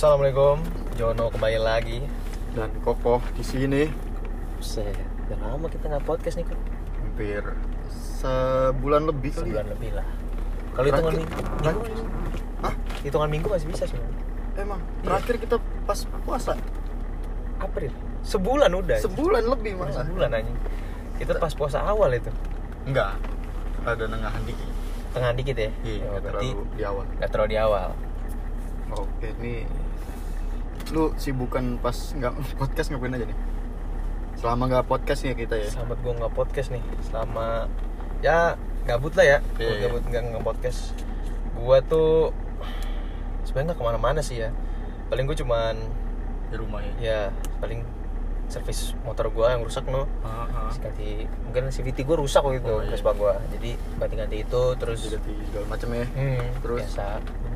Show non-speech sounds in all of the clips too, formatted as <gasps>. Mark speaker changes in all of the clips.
Speaker 1: Assalamualaikum, Jono kembali lagi.
Speaker 2: dan kokoh di sini
Speaker 1: udah lama kita nggak podcast nih, Kok.
Speaker 2: hampir sebulan lebih kali
Speaker 1: Sebulan lebih lah. Kalau hitungan minggu, minggu
Speaker 2: Hah?
Speaker 1: hitungan minggu masih bisa sebenarnya.
Speaker 2: emang
Speaker 1: Iya.
Speaker 2: terakhir kita pas puasa
Speaker 1: April, sebulan udah.
Speaker 2: sebulan lebih
Speaker 1: Udah
Speaker 2: malah
Speaker 1: sebulan aja. Kita pas puasa awal itu,
Speaker 2: enggak ada nengahan dikit
Speaker 1: tengah dikit ya.
Speaker 2: iya
Speaker 1: Oh, berarti
Speaker 2: terlalu di awal
Speaker 1: nggak terlalu di awal.
Speaker 2: oke nih lu sibukan pas nggak <laughs> podcast ngapain aja nih selama nggak podcast ya kita ya
Speaker 1: Selamat gue nggak podcast nih, selama ya gabut lah ya. Gua
Speaker 2: Iya,
Speaker 1: gabut nggak nggak podcast. Gua tuh sebenarnya ke mana-mana sih ya. Paling gue cuman
Speaker 2: di rumah ya
Speaker 1: ya paling servis motor gua yang rusak no
Speaker 2: Ah, ah.
Speaker 1: ganti mungkin CVT gua rusak waktu itu
Speaker 2: Oh, iya.
Speaker 1: Vespa gua jadi ganti-ganti itu terus
Speaker 2: Ganti segala macam ya
Speaker 1: hmm,
Speaker 2: Terus?
Speaker 1: biasa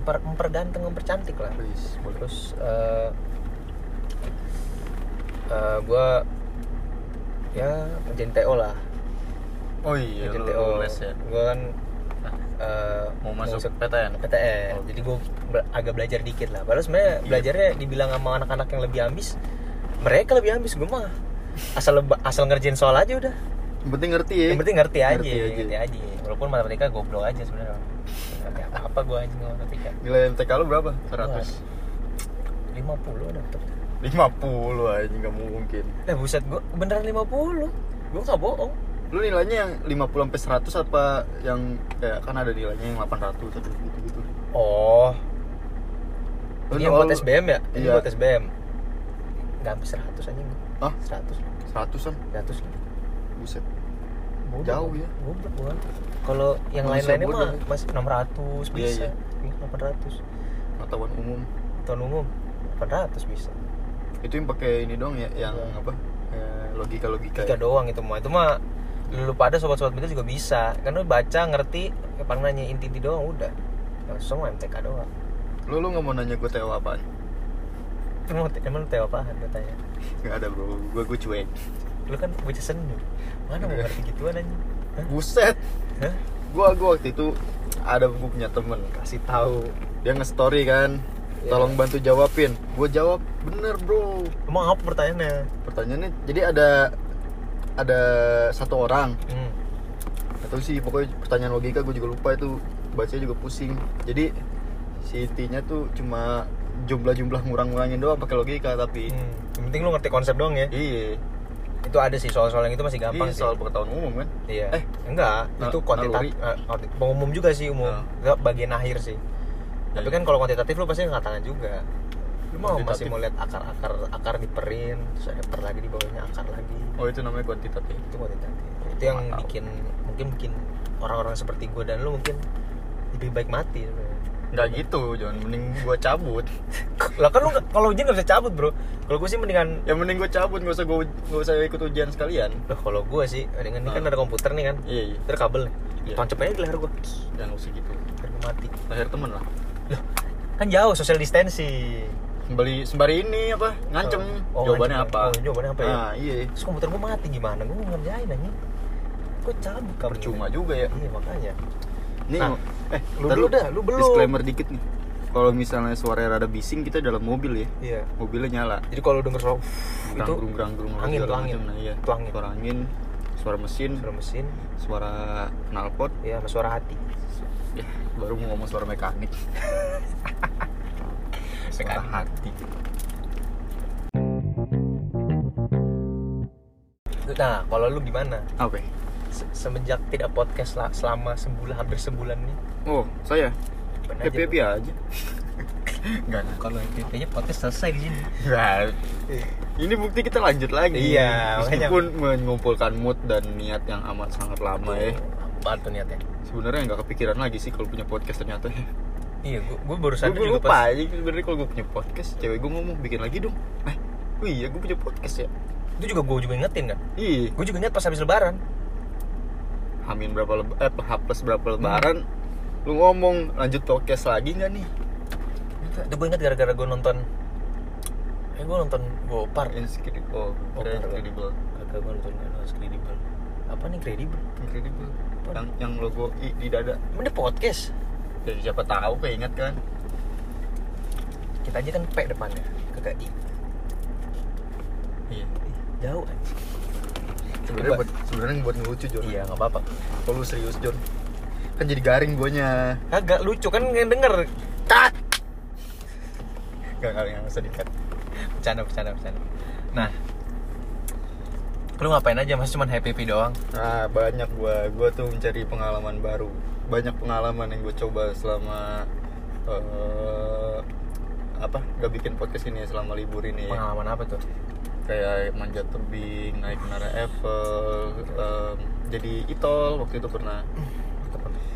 Speaker 1: memper, memperganteng mempercantik lah.
Speaker 2: Boleh.
Speaker 1: terus eh eh, gua ya ngerjain TO lah.
Speaker 2: Oh iya
Speaker 1: ngerjain TO
Speaker 2: les ya?
Speaker 1: Gua kan eh,
Speaker 2: mau masuk PTN
Speaker 1: PTN
Speaker 2: Oh.
Speaker 1: jadi gue agak belajar dikit lah. Padahal sebenarnya
Speaker 2: Iya.
Speaker 1: belajarnya dibilang sama anak-anak yang lebih ambis mereka lebih ambis. Gue mah asal asal ngerjain soal aja udah.
Speaker 2: Yang penting ngerti ya.
Speaker 1: Yang penting ngerti aja
Speaker 2: Ngerti aja.
Speaker 1: ngerti aja, walaupun matematika goblok aja sebenarnya ngerti apa apa gue aja nggak matematika
Speaker 2: nilai MTK lu berapa? 100
Speaker 1: lima puluh dapet.
Speaker 2: 50 aja nggak mungkin.
Speaker 1: Eh buset gue beneran lima puluh. Gue nggak bohong.
Speaker 2: Lu nilainya yang 50 sampai 100 apa yang kayak kan ada nilainya yang 800 atau gitu gitu
Speaker 1: oh.
Speaker 2: Lu
Speaker 1: ini yang buat SBM ya? Ini
Speaker 2: Iya.
Speaker 1: buat SBM nggak sampai seratus anjing.
Speaker 2: Hah?
Speaker 1: seratus.
Speaker 2: 100an
Speaker 1: seratus lah
Speaker 2: buset.
Speaker 1: Bodoh.
Speaker 2: Jauh ya.
Speaker 1: Goblok gua. Kalau yang lain-lainnya mah
Speaker 2: ya.
Speaker 1: masih 600
Speaker 2: Iya,
Speaker 1: bisa.
Speaker 2: iya.
Speaker 1: Ini 800.
Speaker 2: pengetahuan umum
Speaker 1: Tahun umum 800 bisa.
Speaker 2: itu yang pakai ini doang ya yang
Speaker 1: Iya.
Speaker 2: apa logika logika
Speaker 1: Tiga doang itu mah. Itu mah lu pada sobat-sobat itu juga bisa. Kan lu baca, ngerti, ya paling nanya inti-inti doang udah. Yang semua MTK doang.
Speaker 2: lu lu nggak mau nanya gue TO apaan
Speaker 1: Emang, emang lu tahu apaan katanya?
Speaker 2: nggak ada bro gue gue cuek
Speaker 1: Lu kan bocah seni. Mana mau
Speaker 2: Iya.
Speaker 1: ngerti gituan anjing? Hah?
Speaker 2: buset
Speaker 1: Hah?
Speaker 2: gue gue waktu itu ada gue punya temen
Speaker 1: Kasih tahu.
Speaker 2: dia nge-story kan
Speaker 1: Iya.
Speaker 2: tolong bantu jawabin gue jawab bener bro
Speaker 1: Emang apa pertanyaannya?
Speaker 2: pertanyaannya jadi ada ada satu orang
Speaker 1: Hmm.
Speaker 2: atau sih pokoknya pertanyaan logika gue juga lupa itu bacanya juga pusing jadi si intinya tuh cuma jumlah-jumlah ngurang-ngurangin doang pakai logika tapi
Speaker 1: Hmm. Yang penting lu ngerti konsep doang ya.
Speaker 2: iya
Speaker 1: Itu ada sih soal-soal yang itu masih gampang
Speaker 2: Iya,
Speaker 1: sih.
Speaker 2: soal pengetahuan umum kan
Speaker 1: Iya.
Speaker 2: Eh,
Speaker 1: enggak,
Speaker 2: na-
Speaker 1: itu kuantitatif
Speaker 2: naluri.
Speaker 1: pengumum juga sih umum.
Speaker 2: Nah.
Speaker 1: Enggak bagian akhir sih. Tapi
Speaker 2: Iya.
Speaker 1: kan kalau kuantitatif lu pasti angkat tangan juga. Lu mau masih mau lihat akar-akar akar diperin, terus ada per lagi di bawahnya akar lagi.
Speaker 2: oh itu namanya kuantitatif
Speaker 1: Itu kuantitatif. Itu yang
Speaker 2: Nggak tahu.
Speaker 1: bikin mungkin bikin orang-orang seperti gue dan lu mungkin lebih baik mati sebenarnya.
Speaker 2: Nggak gitu jangan mending gue cabut
Speaker 1: lah kan lu kalau ujian nggak bisa cabut bro kalau gue sih mendingan
Speaker 2: yang mending gue cabut nggak usah gue nggak usah ikut ujian sekalian
Speaker 1: Loh kalau gue sih dengan ini kan
Speaker 2: Nah.
Speaker 1: ada komputer nih kan
Speaker 2: iya iya
Speaker 1: Terus kabel nih
Speaker 2: Iya.
Speaker 1: tancap aja di leher gue
Speaker 2: jangan usah gitu
Speaker 1: gue mati
Speaker 2: lahir temen lah
Speaker 1: Loh, kan jauh social distancing.
Speaker 2: sembari sembari ini apa ngancem
Speaker 1: Oh,
Speaker 2: jawabannya
Speaker 1: ngancem.
Speaker 2: apa
Speaker 1: Oh, jawabannya apa ya?
Speaker 2: nah iya
Speaker 1: Terus komputer gue mati gimana? Gue ngerjain aja. Gue cabut kabel.
Speaker 2: percuma juga ya
Speaker 1: Iya makanya.
Speaker 2: nih
Speaker 1: Nah,
Speaker 2: eh
Speaker 1: lu dulu dah, lu belum.
Speaker 2: disclaimer dikit nih kalau misalnya suara rada bising kita dalam mobil ya
Speaker 1: Iya.
Speaker 2: mobilnya nyala
Speaker 1: Jadi kalau denger suara itu
Speaker 2: gerung gerang gerung
Speaker 1: angin tuh angin.
Speaker 2: nah, iya.
Speaker 1: Itu angin.
Speaker 2: suara angin suara mesin
Speaker 1: suara mesin,
Speaker 2: suara knalpot
Speaker 1: ya suara hati.
Speaker 2: ya baru mau ngomong suara mekanik <laughs> suara
Speaker 1: Mekanik.
Speaker 2: hati
Speaker 1: Nah, kalau lu gimana?
Speaker 2: apa ya?
Speaker 1: Se- Semenjak tidak podcast lah selama sebulan hampir sebulan nih.
Speaker 2: oh saya <laughs> happy happy aja Enggak, enggak.
Speaker 1: Kalau kayaknya podcast selesai di sini.
Speaker 2: Enggak. Ini bukti kita lanjut lagi.
Speaker 1: Iya, makanya-
Speaker 2: Meskipun mengumpulkan mood dan niat yang amat sangat lama ya.
Speaker 1: Apa tuh niatnya?
Speaker 2: Sebenarnya nggak kepikiran lagi sih kalau punya podcast ternyata.
Speaker 1: Iya, gue, gue baru sadar
Speaker 2: Gue
Speaker 1: juga
Speaker 2: lupa
Speaker 1: pas
Speaker 2: aja sebenarnya kalau gue punya podcast, cewek gue ngomong bikin lagi dong. Eh, oh iya gue punya podcast ya.
Speaker 1: itu juga gue juga ingetin kan.
Speaker 2: Iya.
Speaker 1: Gue juga inget pas habis lebaran.
Speaker 2: Hamin berapa leb eh H plus berapa lebaran? Lu ngomong lanjut podcast lagi nggak nih?
Speaker 1: Itu gue inget gara-gara gue nonton Eh gue nonton Gopar
Speaker 2: Incredible. Oh, incredible.
Speaker 1: Kagak gue nonton yang Incredible Apa nih Incredible?
Speaker 2: Incredible. Yang yang logo I di dada.
Speaker 1: Emang dia podcast?
Speaker 2: Jadi siapa tahu keinget kan?
Speaker 1: kita aja kan P depannya kagak I
Speaker 2: Iya.
Speaker 1: Jauh anjing
Speaker 2: Sebenarnya buat sebenarnya buat ngelucu Jon.
Speaker 1: iya nggak apa-apa
Speaker 2: Kalau lu serius Jon. Kan jadi garing guanya.
Speaker 1: kagak lucu kan yang denger
Speaker 2: Cut. Gak gak yang di-cut.
Speaker 1: bercanda bercanda bercanda nah lu ngapain aja mas cuman happy happy doang
Speaker 2: Nah, banyak gua gua tuh mencari pengalaman baru. Banyak pengalaman yang gue coba selama eh apa? Gak bikin podcast ini selama libur ini.
Speaker 1: pengalaman apa tuh
Speaker 2: Kayak manjat tebing, naik menara Eiffel, em, jadi itol waktu itu pernah.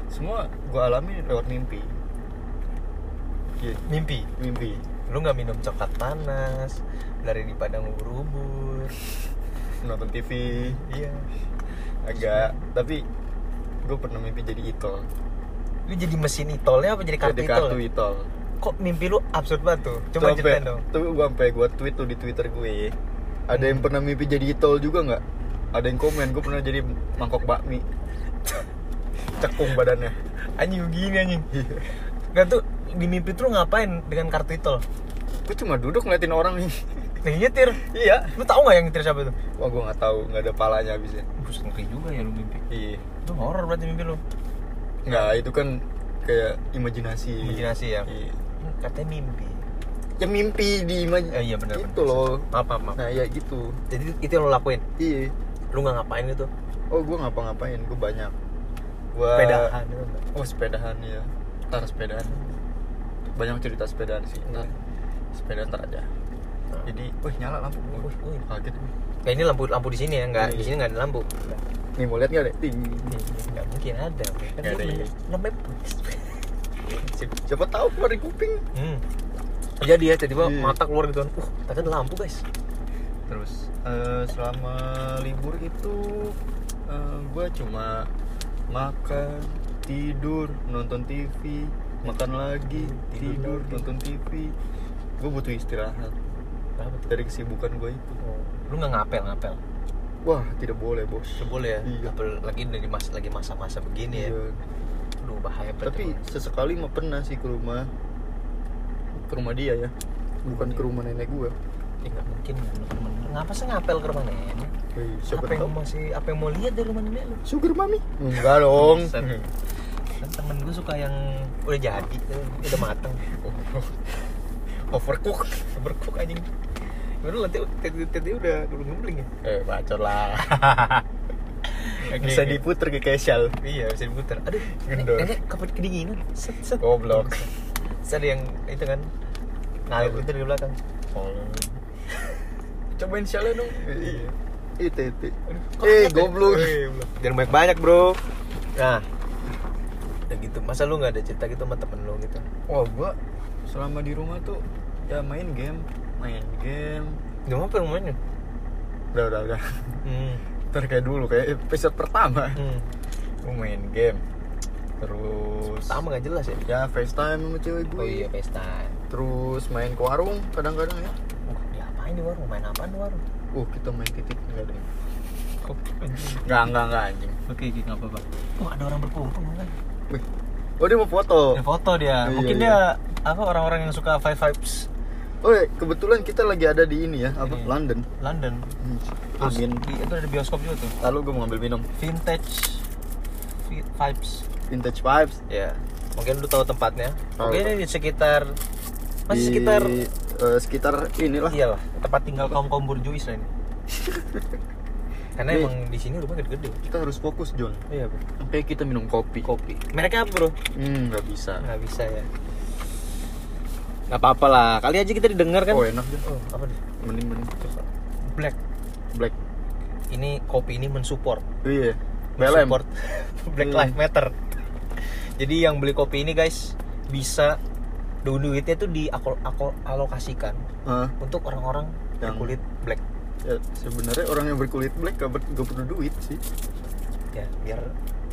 Speaker 2: Semua gua alami lewat mimpi. Iya,
Speaker 1: mimpi
Speaker 2: mimpi.
Speaker 1: lu nggak minum coklat panas lari di padang ubur-ubur
Speaker 2: Nonton TV,
Speaker 1: iya
Speaker 2: agak tapi gue pernah mimpi jadi itol.
Speaker 1: lu jadi mesin itolnya apa jadi kartu
Speaker 2: Jadi kartu itol.
Speaker 1: kok mimpi lu absurd banget tuh coba ceritain dong
Speaker 2: Tuh gue sampai gue tweet tuh di Twitter gue. Ada yang pernah mimpi jadi itol juga nggak? Ada yang komen gue pernah jadi mangkok bakmi. <laughs> Cekung badannya.
Speaker 1: anjing begini anjing Nggak tuh di mimpi tuh ngapain dengan kartu itol
Speaker 2: gue cuma duduk ngeliatin orang nih. <laughs>
Speaker 1: yang nyetir
Speaker 2: iya.
Speaker 1: lu tahu nggak yang nyetir siapa itu
Speaker 2: Wah gue nggak tahu nggak ada palanya abisnya.
Speaker 1: Bus ngeri juga ya lu mimpi
Speaker 2: Iya.
Speaker 1: itu horor berarti mimpi lu
Speaker 2: Nggak itu kan kayak imajinasi.
Speaker 1: Imajinasi ya?
Speaker 2: Iya.
Speaker 1: Katanya mimpi
Speaker 2: Ya mimpi di imaj-
Speaker 1: Eh, iya benar
Speaker 2: Itu loh.
Speaker 1: maaf maaf, maaf.
Speaker 2: Nah ya gitu.
Speaker 1: jadi itu yang lu lakuin
Speaker 2: Iya.
Speaker 1: lu nggak ngapain gitu
Speaker 2: Oh gue ngapa-ngapain? Gue banyak. Gue
Speaker 1: sepedahan gitu?
Speaker 2: Oh sepedahan ya. Ntar sepedahan. Banyak cerita sepedaan sih. Ntar sepeda ntar aja.
Speaker 1: Nah.
Speaker 2: Jadi, wih nyala lampu.
Speaker 1: Wih, wih.
Speaker 2: Kaget.
Speaker 1: Kayak ini lampu lampu di sini ya nggak
Speaker 2: Iya.
Speaker 1: di sini nggak ada lampu
Speaker 2: Nih mau lihat nggak deh?
Speaker 1: Nggak mungkin ada kan
Speaker 2: ada,
Speaker 1: bener-
Speaker 2: iya.
Speaker 1: namanya
Speaker 2: Si- Siapa tahu keluar dari kuping.
Speaker 1: hmm. Jadi ya tiba-tiba
Speaker 2: Iya.
Speaker 1: mata keluar gitu kan uh ternyata ada lampu guys
Speaker 2: Terus eh, selama libur itu gue cuma makan, tidur, nonton TV, makan lagi,
Speaker 1: Tidur
Speaker 2: tidur,
Speaker 1: lagi.
Speaker 2: nonton TV. Gue butuh istirahat dari kesibukan gue itu.
Speaker 1: Oh, lu nggak ngapel ngapel
Speaker 2: Wah, tidak boleh, Bos.
Speaker 1: Nggak boleh ya
Speaker 2: Iya.
Speaker 1: apalagi dari mas lagi masa-masa begini ya
Speaker 2: Iya.
Speaker 1: Aduh bahaya berarti
Speaker 2: Tapi sesekali mah pernah sih ke rumah ke rumah dia ya. Bukan ke rumah nenek gue.
Speaker 1: Ya, nggak mungkin temen ngapa sih ngapel ke rumah nenek
Speaker 2: Hei, siapa
Speaker 1: apa yang masih apa yang mau lihat dari rumah nenek lu
Speaker 2: Sugar mami? Enggak dong.
Speaker 1: Kan temen gue suka yang udah jadi udah mateng <laughs>
Speaker 2: Overcook.
Speaker 1: berkuk anjing Baru nanti tadi tadi udah guling-guling ya
Speaker 2: Eh, bacot lah. <laughs> Bisa diputer ke Keshal.
Speaker 1: Iya bisa diputar. Aduh,
Speaker 2: Gendor.
Speaker 1: nenek kapan kedinginan? Set set.
Speaker 2: Goblok.
Speaker 1: Terus ada yang itu kan ngalir itu di belakang.
Speaker 2: Cobain Shalnya dong. Iya. Itu itu. Eh, goblok.
Speaker 1: Eh. Jangan banyak banyak bro. Nah, udah gitu. Masa lu nggak ada cerita gitu sama temen lu gitu?
Speaker 2: Wah, gua selama di rumah tuh ya main game, main game.
Speaker 1: Gak apa mainnya?
Speaker 2: Udah, udah, udah.
Speaker 1: Hmm.
Speaker 2: Ntar kayak dulu kayak episode pertama.
Speaker 1: Hmm.
Speaker 2: Gua main game. Terus
Speaker 1: Sama nggak jelas ya?
Speaker 2: ya FaceTime sama cewek gue.
Speaker 1: Oh iya, FaceTime.
Speaker 2: Terus main ke warung kadang-kadang ya.
Speaker 1: Uh, diapain di warung? Main apaan di warung?
Speaker 2: Uh, kita main titik enggak ada.
Speaker 1: Kok anjing?
Speaker 2: Enggak, enggak, enggak anjing.
Speaker 1: Oke, oke, nggak apa-apa. Oh, ada orang berkumpul kan?
Speaker 2: Wih. Oh, dia mau foto.
Speaker 1: Ada foto dia.
Speaker 2: Iya,
Speaker 1: Mungkin
Speaker 2: iya.
Speaker 1: dia apa orang-orang yang suka five vibes
Speaker 2: Oh, iya, kebetulan kita lagi ada di ini ya, apa?
Speaker 1: Ini.
Speaker 2: London.
Speaker 1: London.
Speaker 2: Hmm.
Speaker 1: Terus
Speaker 2: Amin.
Speaker 1: di- itu ada bioskop juga tuh.
Speaker 2: Lalu gue mau ngambil minum.
Speaker 1: Vintage vi- vibes.
Speaker 2: Vintage vibes.
Speaker 1: Ya. Mungkin lu tahu tempatnya.
Speaker 2: Tahu,
Speaker 1: Mungkin ini di sekitar masih
Speaker 2: Di,
Speaker 1: sekitar
Speaker 2: eh, sekitar inilah.
Speaker 1: iyalah tempat tinggal kaum kaum burjuis lah ini. <laughs> Karena emang di sini rumah gede-gede.
Speaker 2: Kita harus fokus, John.
Speaker 1: Iya, bro.
Speaker 2: Oke, kita minum kopi.
Speaker 1: Kopi. Mereknya apa, Bro?
Speaker 2: Hmm, nggak bisa.
Speaker 1: Nggak bisa ya. Nggak apa-apa lah. Kali aja kita didengar kan.
Speaker 2: Oh, enak John.
Speaker 1: Oh, apa nih?
Speaker 2: Mending mending.
Speaker 1: Black.
Speaker 2: Black.
Speaker 1: Ini kopi ini mensupport
Speaker 2: Iya. BLM.
Speaker 1: Support <laughs> Black. Lives Matter. Jadi yang beli kopi ini guys bisa du- duitnya tuh dialokasikan
Speaker 2: Hah?
Speaker 1: untuk orang-orang
Speaker 2: Yang-
Speaker 1: berkulit black.
Speaker 2: Ya, sebenarnya orang yang berkulit black gak, ber, gak perlu duit sih.
Speaker 1: Ya biar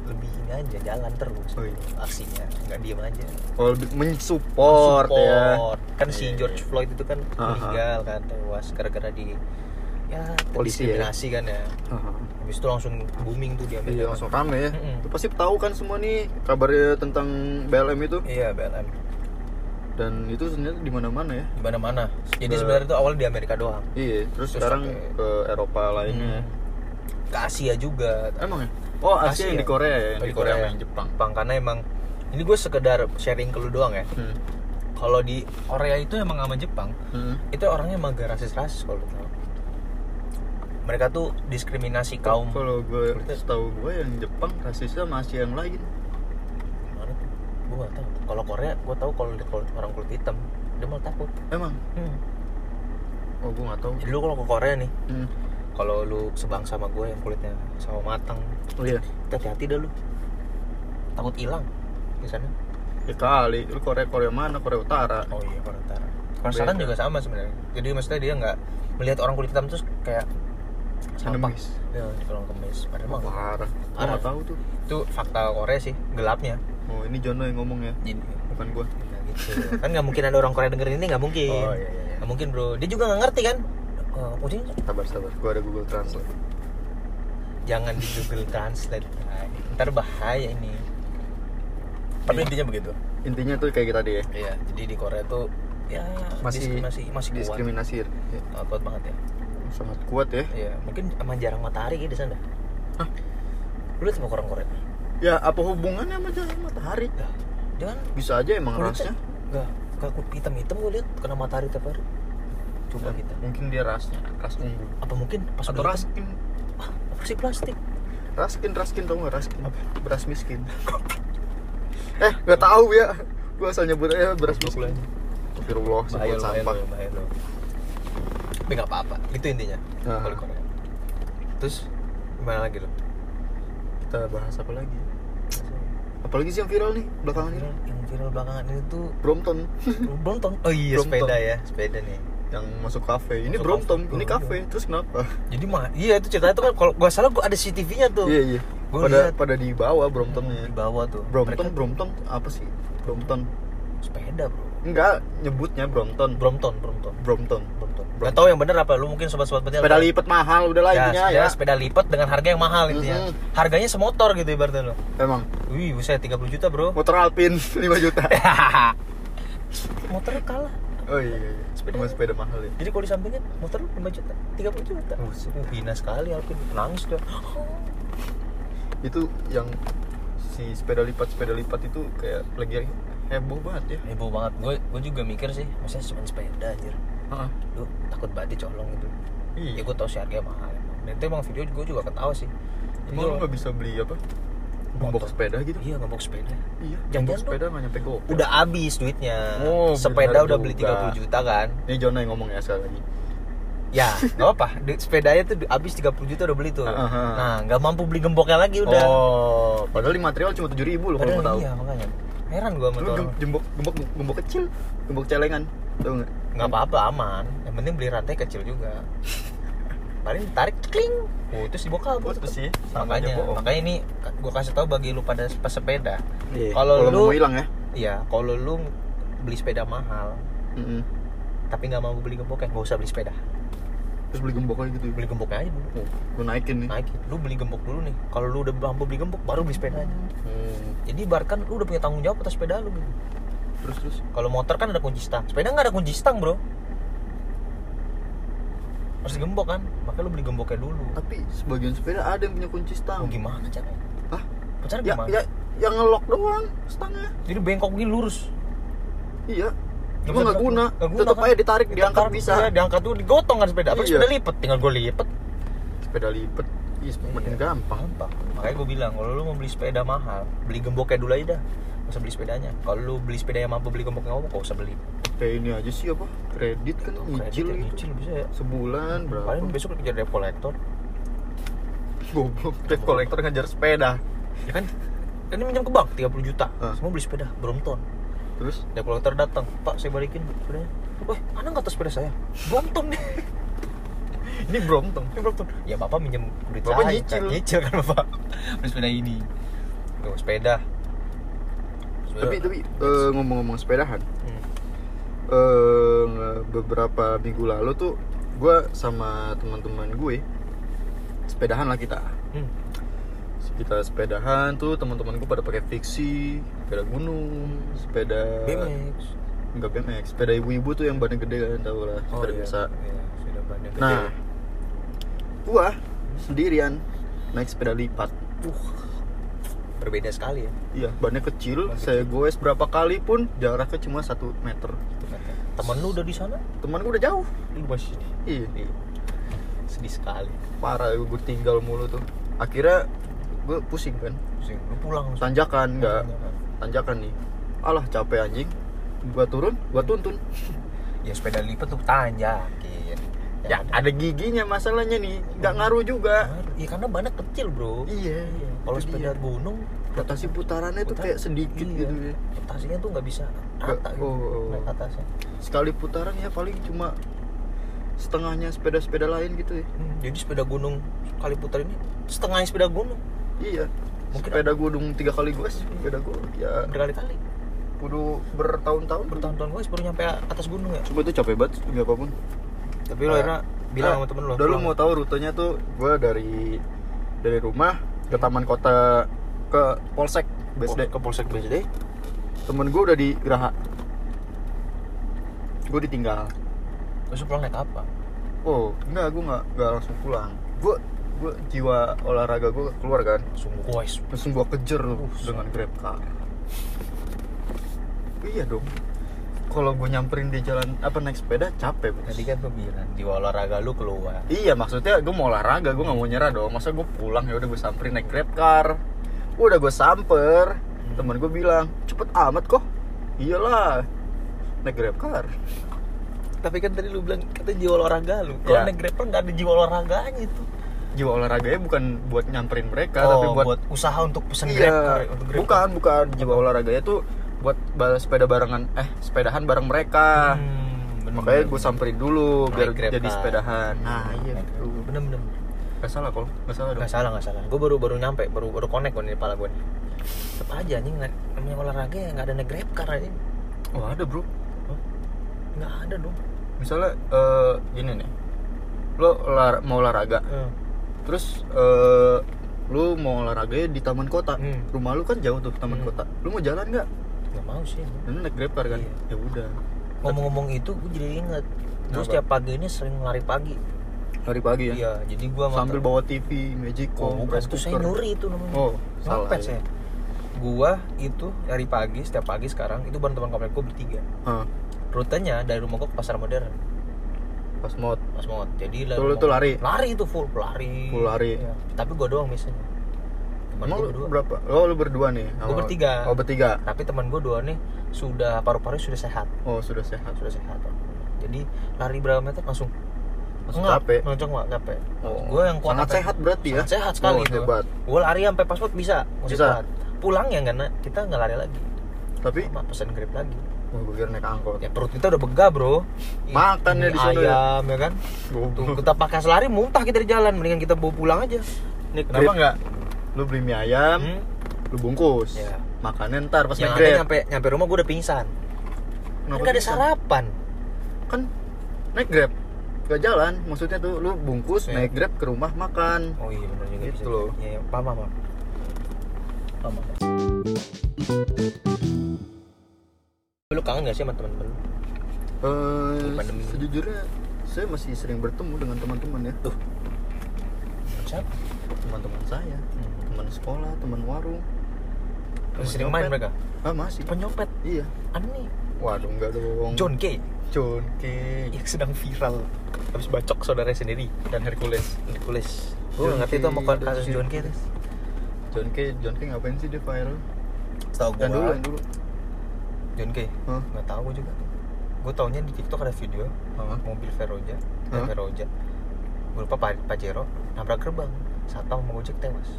Speaker 1: lebih ini aja jalan terus
Speaker 2: Oh, iya.
Speaker 1: aksinya nggak diem aja.
Speaker 2: Kalau lebih mensupport ya.
Speaker 1: Support. Kan si
Speaker 2: Iya,
Speaker 1: George
Speaker 2: iya.
Speaker 1: Floyd itu kan meninggal kan tewas gara-gara di ya
Speaker 2: Polisi ya?
Speaker 1: kan ya.
Speaker 2: Haha.
Speaker 1: Habis itu langsung booming tuh di Amerika.
Speaker 2: Iya langsung rame ya.
Speaker 1: Mm-mm.
Speaker 2: Lu pasti tahu kan semua nih kabarnya tentang BLM itu.
Speaker 1: Iya BLM.
Speaker 2: dan itu sebenarnya di mana-mana ya
Speaker 1: di mana-mana jadi
Speaker 2: Ke-
Speaker 1: sebenarnya itu awalnya di Amerika doang
Speaker 2: iya terus,
Speaker 1: Terus
Speaker 2: sekarang
Speaker 1: sampai-
Speaker 2: ke Eropa lainnya
Speaker 1: Hmm. ke Asia juga
Speaker 2: emang ya oh Asia,
Speaker 1: Asia.
Speaker 2: yang di Korea ya yang
Speaker 1: Oh,
Speaker 2: di Korea sama yang Jepang
Speaker 1: Jepang karena emang ini gue sekedar sharing ke lu doang ya
Speaker 2: hmm.
Speaker 1: kalau di Korea itu emang sama Jepang
Speaker 2: Hmm.
Speaker 1: itu orangnya emang gak rasis-rasis kalau lu tahu mereka tuh diskriminasi kaum.
Speaker 2: Kalau gue setahu gue yang Jepang rasisnya masih yang lain.
Speaker 1: Mana tuh? Gue gak tahu. Kalau Korea gue tahu kalau orang kulit hitam dia malah takut.
Speaker 2: Emang?
Speaker 1: Hmm.
Speaker 2: oh gue nggak tahu.
Speaker 1: Jadi lu kalau ke Korea nih
Speaker 2: hmm.
Speaker 1: kalau lu sebangsa sama gue yang kulitnya sama matang
Speaker 2: oh iya.
Speaker 1: hati-hati dah lu. Takut hilang di sana.
Speaker 2: Ya kali. Lu Korea Korea mana? Korea Utara.
Speaker 1: Oh iya Korea Utara. Korea Selatan juga sama sebenarnya. Jadi maksudnya dia nggak melihat orang kulit hitam terus kayak sampah
Speaker 2: Enemies.
Speaker 1: ya di kolong kemis padahal mah
Speaker 2: parah. gue
Speaker 1: Parah.
Speaker 2: nggak tahu tuh.
Speaker 1: Itu fakta Korea sih gelapnya.
Speaker 2: Oh ini Jono yang ngomong ya?
Speaker 1: Jadi
Speaker 2: bukan gue
Speaker 1: Nah, gitu. kan nggak mungkin ada orang Korea dengerin ini nggak mungkin.
Speaker 2: Oh, iya, iya, iya.
Speaker 1: nggak mungkin bro. Dia juga nggak ngerti kan? Oh, kucing
Speaker 2: sabar sabar. Gue ada Google Translate.
Speaker 1: Jangan di Google Translate Nah, ntar bahaya ini. Tapi intinya begitu.
Speaker 2: Intinya tuh kayak kita tadi ya
Speaker 1: iya jadi di Korea tuh ya
Speaker 2: masih
Speaker 1: diskriminasi masih kuat.
Speaker 2: diskriminasi. Ya.
Speaker 1: Ah, kuat banget ya
Speaker 2: sangat kuat ya.
Speaker 1: Iya mungkin emang jarang matahari kayak di sana.
Speaker 2: Hah?
Speaker 1: lu lihat sama orang Korea
Speaker 2: ya apa hubungannya sama jalan matahari?
Speaker 1: Dah, jangan.
Speaker 2: Bisa aja emang rasnya
Speaker 1: Gak, gak hitam hitam gue lihat kena matahari tiap hari. Coba kita.
Speaker 2: mungkin dia rasnya ras ungu.
Speaker 1: Apa mungkin? Pas
Speaker 2: atau raskin.
Speaker 1: Ah, apa sih plastik.
Speaker 2: Raskin raskin tau nggak raskin beras miskin. Eh nggak tahu ya. Gua asal nyebut aja beras miskin. Astagfirullah
Speaker 1: bahaya
Speaker 2: sebut
Speaker 1: bahaya
Speaker 2: sampah.
Speaker 1: lo, bahaya lo. Tapi nggak apa-apa. Itu intinya.
Speaker 2: Ah.
Speaker 1: kalau Korea. Terus gimana lagi lo
Speaker 2: kita bahas apa lagi? Apalagi sih yang viral nih belakangan ini?
Speaker 1: Viral, yang viral belakangan ini tuh
Speaker 2: Brompton.
Speaker 1: Brompton? Oh iya
Speaker 2: Brompton.
Speaker 1: sepeda ya sepeda nih.
Speaker 2: Yang masuk kafe. Ini
Speaker 1: Masuk
Speaker 2: Brompton
Speaker 1: kafe.
Speaker 2: ini kafe. Terus kenapa?
Speaker 1: Jadi mah iya itu ceritanya tuh kan kalau gua salah gua ada CCTV-nya tuh.
Speaker 2: Iya iya.
Speaker 1: Gua
Speaker 2: pada
Speaker 1: lihat.
Speaker 2: pada di bawah Bromptonnya.
Speaker 1: Di bawah tuh.
Speaker 2: Brompton
Speaker 1: Mereka
Speaker 2: Brompton apa sih? Brompton.
Speaker 1: Sepeda bro
Speaker 2: enggak nyebutnya Brompton.
Speaker 1: Brompton Brompton.
Speaker 2: Brompton.
Speaker 1: Brompton.
Speaker 2: Brompton.
Speaker 1: Gak tau yang bener apa lu mungkin sobat-sobat petil
Speaker 2: sepeda
Speaker 1: tahu.
Speaker 2: lipat mahal udah lah
Speaker 1: ya,
Speaker 2: intinya
Speaker 1: sepeda,
Speaker 2: ya.
Speaker 1: sepeda lipat dengan harga yang mahal intinya.
Speaker 2: Mhm.
Speaker 1: harganya semotor gitu ibaratnya lo
Speaker 2: emang.
Speaker 1: Wih buset 30 juta bro.
Speaker 2: Motor Alpine 5 <laughs> juta. <laughs>
Speaker 1: Motornya kalah.
Speaker 2: Oh iya iya.
Speaker 1: Sepeda.
Speaker 2: sepeda sepeda mahal ya?
Speaker 1: Jadi kalau di sampingnya motor lu 5 juta 30 juta.
Speaker 2: Buset.
Speaker 1: uh, hina sekali Alvin nangis dia <gasps>
Speaker 2: itu yang si sepeda lipat sepeda lipat itu kayak lagi heboh banget ya.
Speaker 1: Heboh banget. Gue gue juga mikir sih maksudnya cuma sepeda anjir.
Speaker 2: Heeh.
Speaker 1: lu takut banget dicolong gitu.
Speaker 2: Iya.
Speaker 1: Ya gue tau sih harganya mahal dan itu emang video gue juga ketawa sih.
Speaker 2: Emang lu nggak bisa beli apa? Gembok
Speaker 1: Motor.
Speaker 2: sepeda gitu?
Speaker 1: Iya gembok sepeda.
Speaker 2: Iya
Speaker 1: lu-
Speaker 2: sepeda nggak nyampe go
Speaker 1: udah habis duitnya.
Speaker 2: Oh,
Speaker 1: sepeda udah beli
Speaker 2: juga.
Speaker 1: 30 juta kan?
Speaker 2: Ini Jona yang ngomong ya sekali lagi.
Speaker 1: Ya <laughs> nggak apa sepedanya tuh habis 30 juta udah beli tuh.
Speaker 2: Aha.
Speaker 1: nah nggak mampu beli gemboknya lagi udah.
Speaker 2: Oh padahal di material cuma tujuh ribu lo kalau mau tahu.
Speaker 1: iya makanya heran gue sama
Speaker 2: lu
Speaker 1: tuh orang.
Speaker 2: gem- gembok gembok gembok kecil gembok celengan tau nggak?
Speaker 1: Nggak apa-apa aman. Yang penting beli rantai kecil juga. Paling tarik kling oh terus dibawa kabur
Speaker 2: Putus. sih,
Speaker 1: makanya
Speaker 2: bohong.
Speaker 1: makanya ini gue kasih tahu bagi lu pada pesepeda
Speaker 2: Iya.
Speaker 1: Kalau lu-
Speaker 2: mau hilang ya.
Speaker 1: Iya kalau lu beli sepeda mahal
Speaker 2: Mm-mm.
Speaker 1: tapi nggak mampu beli gemboknya nggak usah beli sepeda
Speaker 2: terus beli gembok aja gitu
Speaker 1: beli gemboknya aja dulu.
Speaker 2: Oh, lu naikin nih.
Speaker 1: Naikin. Lu beli gembok dulu nih. Kalau lu udah mampu beli gembok baru beli sepedanya
Speaker 2: Hmm.
Speaker 1: jadi ibaratkan lu udah punya tanggung jawab atas sepeda lu gitu.
Speaker 2: terus terus?
Speaker 1: Kalau motor kan ada kunci stang. Sepeda nggak ada kunci stang bro. Harus gembok kan? Makanya lu beli gemboknya dulu.
Speaker 2: Tapi sebagian sepeda ada yang punya kunci
Speaker 1: oh,
Speaker 2: stang
Speaker 1: gimana caranya?
Speaker 2: Hah?
Speaker 1: cara
Speaker 2: ya,
Speaker 1: gimana?
Speaker 2: ya yang ngelok doang stangnya.
Speaker 1: Jadi bengkok gini lurus.
Speaker 2: Iya cuma nggak guna.
Speaker 1: Nggak guna,
Speaker 2: tetap
Speaker 1: kan?
Speaker 2: aja ditarik diangkat
Speaker 1: Ditarik,
Speaker 2: bisa.
Speaker 1: iya, diangkat tuh digotong kan sepeda. Apa
Speaker 2: Iya.
Speaker 1: sepeda lipat tinggal gue lipet.
Speaker 2: Sepeda lipat Ih, makin
Speaker 1: Iya.
Speaker 2: gampang.
Speaker 1: gampang. Makanya gue bilang kalau lu mau beli sepeda mahal beli gemboknya dulu aja dah. Gak usah beli sepedanya. Kalau lu beli sepeda yang mampu beli gemboknya ngomong gak usah beli.
Speaker 2: Kayak ini aja sih apa? Kredit kan nyicil
Speaker 1: Kredit ya,
Speaker 2: gitu.
Speaker 1: nyicil bisa ya.
Speaker 2: Sebulan berapa?
Speaker 1: Paling besok kerja debt collector
Speaker 2: goblok. Debt collector ngajar sepeda.
Speaker 1: Ya kan? Ini minjam ke bank 30 juta. Semua beli sepeda Brompton
Speaker 2: terus
Speaker 1: debt collector datang pak saya balikin sepedanya. Wah mana nggak tahu sepeda saya? Brompton nih. <laughs>
Speaker 2: Ini Brompton.
Speaker 1: Ini Brompton. Ya bapak minjem duit
Speaker 2: Bapak
Speaker 1: saya.
Speaker 2: nyicil.
Speaker 1: kan nyicil kan bapak? Beli sepeda ini. Tuh sepeda Sepeda.
Speaker 2: tapi tapi eh, ngomong-ngomong sepedahan.
Speaker 1: Hmm.
Speaker 2: eh beberapa minggu lalu tuh gue sama teman-teman gue sepedahan lah kita.
Speaker 1: Hmm.
Speaker 2: Kita sepedahan tuh teman-teman gue pada pakai fiksi sepeda gunung sepeda
Speaker 1: BMX
Speaker 2: nggak BMX sepeda ibu-ibu tuh yang bannya gede kan tau lah sepeda biasa
Speaker 1: Iya, sepeda bannya gede.
Speaker 2: nah gua sendirian naik sepeda lipat
Speaker 1: uh, berbeda sekali ya.
Speaker 2: iya bannya kecil
Speaker 1: Ban
Speaker 2: saya goes berapa kali pun jaraknya cuma satu meter
Speaker 1: Temen lu udah di sana?
Speaker 2: teman gua udah jauh
Speaker 1: Lu masih di
Speaker 2: iya
Speaker 1: Iya. Sedih sekali.
Speaker 2: parah gue tinggal mulu tuh akhirnya gue pusing kan
Speaker 1: Pusing. Lu pulang. langsung.
Speaker 2: tanjakan enggak
Speaker 1: Tanjakan.
Speaker 2: nih alah capek anjing gua turun gua tuntun
Speaker 1: Ya sepeda lipat tuh tanjakin.
Speaker 2: ya ada giginya masalahnya nih nggak ngaruh juga
Speaker 1: Iya karena bannya kecil bro.
Speaker 2: iya
Speaker 1: Kalau
Speaker 2: itu
Speaker 1: sepeda
Speaker 2: dia.
Speaker 1: gunung
Speaker 2: rotasi putarannya tuh
Speaker 1: putar-
Speaker 2: kayak sedikit
Speaker 1: iya.
Speaker 2: gitu ya
Speaker 1: rotasinya tuh nggak bisa
Speaker 2: Nggak-
Speaker 1: rata gitu.
Speaker 2: oh.
Speaker 1: naik atasnya.
Speaker 2: sekali putaran ya paling cuma setengahnya sepeda-sepeda lain gitu ya
Speaker 1: Hmm, jadi sepeda gunung kali putar ini setengahnya sepeda gunung
Speaker 2: iya.
Speaker 1: Mungkin-
Speaker 2: sepeda gunung tiga kali gue sepeda gue ya.
Speaker 1: Berkali-kali.
Speaker 2: Kudu bertahun-tahun.
Speaker 1: Bertahun-tahun gue baru nyampe atas gunung ya.
Speaker 2: Coba itu capek banget nggak apa pun
Speaker 1: tapi lo akhirnya bilang sama temen lo
Speaker 2: udah lu
Speaker 1: pulang.
Speaker 2: mau tahu rutenya tuh gue dari dari rumah ke taman kota ke polsek BSD
Speaker 1: ke Polsek BSD
Speaker 2: temen gue udah di Geraha. Gue ditinggal.
Speaker 1: Terus pulang naik apa?
Speaker 2: Oh enggak gue nggak nggak langsung pulang. Gue gue jiwa olahraga gue keluar kan?
Speaker 1: Sungguh. Guys
Speaker 2: langsung gue kejar loh
Speaker 1: Uh,
Speaker 2: dengan grab car. Iya dong. Kalau gue nyamperin di jalan apa naik sepeda capek bos.
Speaker 1: Tadi kan gue bilang jiwa olahraga lu keluar.
Speaker 2: Iya maksudnya gue mau olahraga gue nggak mau nyerah dong. Masa gue pulang ya udah gue samperin naik grab car. Udah gue samper. Temen gue bilang cepet amat kok. Iyalah naik grab car.
Speaker 1: Tapi kan tadi lu bilang kata jiwa olahraga lu. Kalau
Speaker 2: Ya.
Speaker 1: naik grab nggak ada jiwa olahraganya itu
Speaker 2: jiwa olahraganya bukan buat nyamperin mereka
Speaker 1: oh,
Speaker 2: tapi buat,
Speaker 1: buat, usaha untuk pesen
Speaker 2: iya
Speaker 1: untuk grab.
Speaker 2: bukan bukan. Jiwa olahraganya tuh buat sepeda barengan eh sepedahan bareng mereka.
Speaker 1: Hmm, bener,
Speaker 2: makanya gue samperin dulu biar
Speaker 1: Grab
Speaker 2: jadi
Speaker 1: car.
Speaker 2: sepedahan. Nah iya
Speaker 1: bener bener
Speaker 2: nggak salah kok nggak salah dong.
Speaker 1: Nggak salah nggak salah. Gue baru baru nyampe baru baru connect gue di kepala gue tetap aja nih namanya olahraga ya nggak ada naik grab car aja
Speaker 2: oh ada bro.
Speaker 1: Nggak ada dong.
Speaker 2: Misalnya eh, gini nih. Lo olah- mau olahraga.
Speaker 1: Hmm.
Speaker 2: Terus eh, lu mau olahraganya di taman kota.
Speaker 1: Hmm.
Speaker 2: rumah lu kan jauh tuh taman
Speaker 1: Hmm.
Speaker 2: kota. Lu mau jalan nggak?
Speaker 1: Nggak mau sih
Speaker 2: lu naik grab car kan?
Speaker 1: Iya.
Speaker 2: ya udah.
Speaker 1: Ngomong-ngomong itu gue jadi inget gue setiap pagi ini sering lari pagi.
Speaker 2: Hari pagi ya?
Speaker 1: Iya jadi gue
Speaker 2: sambil bawa TV Magic
Speaker 1: oh, bukan itu saya nyuri itu namanya.
Speaker 2: Oh salah ya.
Speaker 1: saya. Gua itu dari pagi setiap pagi sekarang itu bareng teman komplek gua bertiga.
Speaker 2: Hah,
Speaker 1: rutenya dari rumah gua ke pasar modern
Speaker 2: pas mod
Speaker 1: pas mau jadi lah
Speaker 2: Tuh, tuh lari?
Speaker 1: lari itu full lari
Speaker 2: Full lari.
Speaker 1: Iya. tapi gua doang biasanya teman
Speaker 2: lu
Speaker 1: berdua
Speaker 2: berapa? Oh lu berdua nih?
Speaker 1: Gua
Speaker 2: Sama-
Speaker 1: bertiga.
Speaker 2: Oh bertiga?
Speaker 1: tapi teman gua dua nih sudah paru-paru sudah sehat
Speaker 2: Oh sudah sehat
Speaker 1: sudah sehat jadi lari berapa meter langsung
Speaker 2: Langsung
Speaker 1: Nggak,
Speaker 2: capek?
Speaker 1: langsung nggak capek
Speaker 2: Oh,
Speaker 1: gue yang kuat
Speaker 2: sangat
Speaker 1: apa?
Speaker 2: sehat berarti ya?
Speaker 1: sangat sehat sekali
Speaker 2: Oh,
Speaker 1: itu
Speaker 2: hebat.
Speaker 1: gue lari sampai pas bisa masih
Speaker 2: Bisa?
Speaker 1: kuat. pulang ya nggak na- kita nggak lari lagi
Speaker 2: Tapi
Speaker 1: sama pesen grab lagi
Speaker 2: Kira naik angkot
Speaker 1: ya perut kita udah begah bro <laughs>
Speaker 2: Makan ya di sana ya.
Speaker 1: ayam ya kan
Speaker 2: Goblok.
Speaker 1: tuh kita pakai selari muntah kita di jalan mendingan kita bawa pulang aja
Speaker 2: Nih
Speaker 1: Kenapa
Speaker 2: kenapa nggak? Lu beli mie ayam,
Speaker 1: Hmm?
Speaker 2: lu bungkus
Speaker 1: Iya.
Speaker 2: Makannya ntar pas
Speaker 1: yang
Speaker 2: naik
Speaker 1: nyampe nyampe rumah gue udah pingsan
Speaker 2: Kenapa
Speaker 1: kan ada sarapan
Speaker 2: Kan naik grab Gak jalan, maksudnya tuh lu bungkus,
Speaker 1: Iya.
Speaker 2: naik grab ke rumah makan
Speaker 1: oh iya benar juga
Speaker 2: Gitu loh.
Speaker 1: Iya, iya. paham paham paham lu kangen gak sih sama teman-teman lu?
Speaker 2: Eh,
Speaker 1: Pandemi.
Speaker 2: Sejujurnya saya masih sering bertemu dengan teman-teman ya.
Speaker 1: Tuh. Siapa?
Speaker 2: Teman-teman saya.
Speaker 1: Hmm.
Speaker 2: Teman sekolah, teman warung.
Speaker 1: Masih
Speaker 2: teman
Speaker 1: sering main mereka?
Speaker 2: Ah masih.
Speaker 1: Penyopet
Speaker 2: Iya.
Speaker 1: Aneh.
Speaker 2: Waduh enggak dong.
Speaker 1: John K?
Speaker 2: John K.
Speaker 1: Yang sedang viral. Habis bacok saudara sendiri
Speaker 2: dan Hercules.
Speaker 1: Hercules. Gue
Speaker 2: John
Speaker 1: ngerti sama
Speaker 2: dan
Speaker 1: kasus John K.
Speaker 2: John K John K ngapain sih dia viral?
Speaker 1: Setahu gue
Speaker 2: yang dulu yang dulu
Speaker 1: John K
Speaker 2: Hah?
Speaker 1: nggak tahu gue juga. Gue taunya di TikTok ada video
Speaker 2: Hah?
Speaker 1: mobil Veroja
Speaker 2: Hah?
Speaker 1: eh, Veroja gue lupa Pak Pajero nabrak gerbang satpam sama Gojek tewas.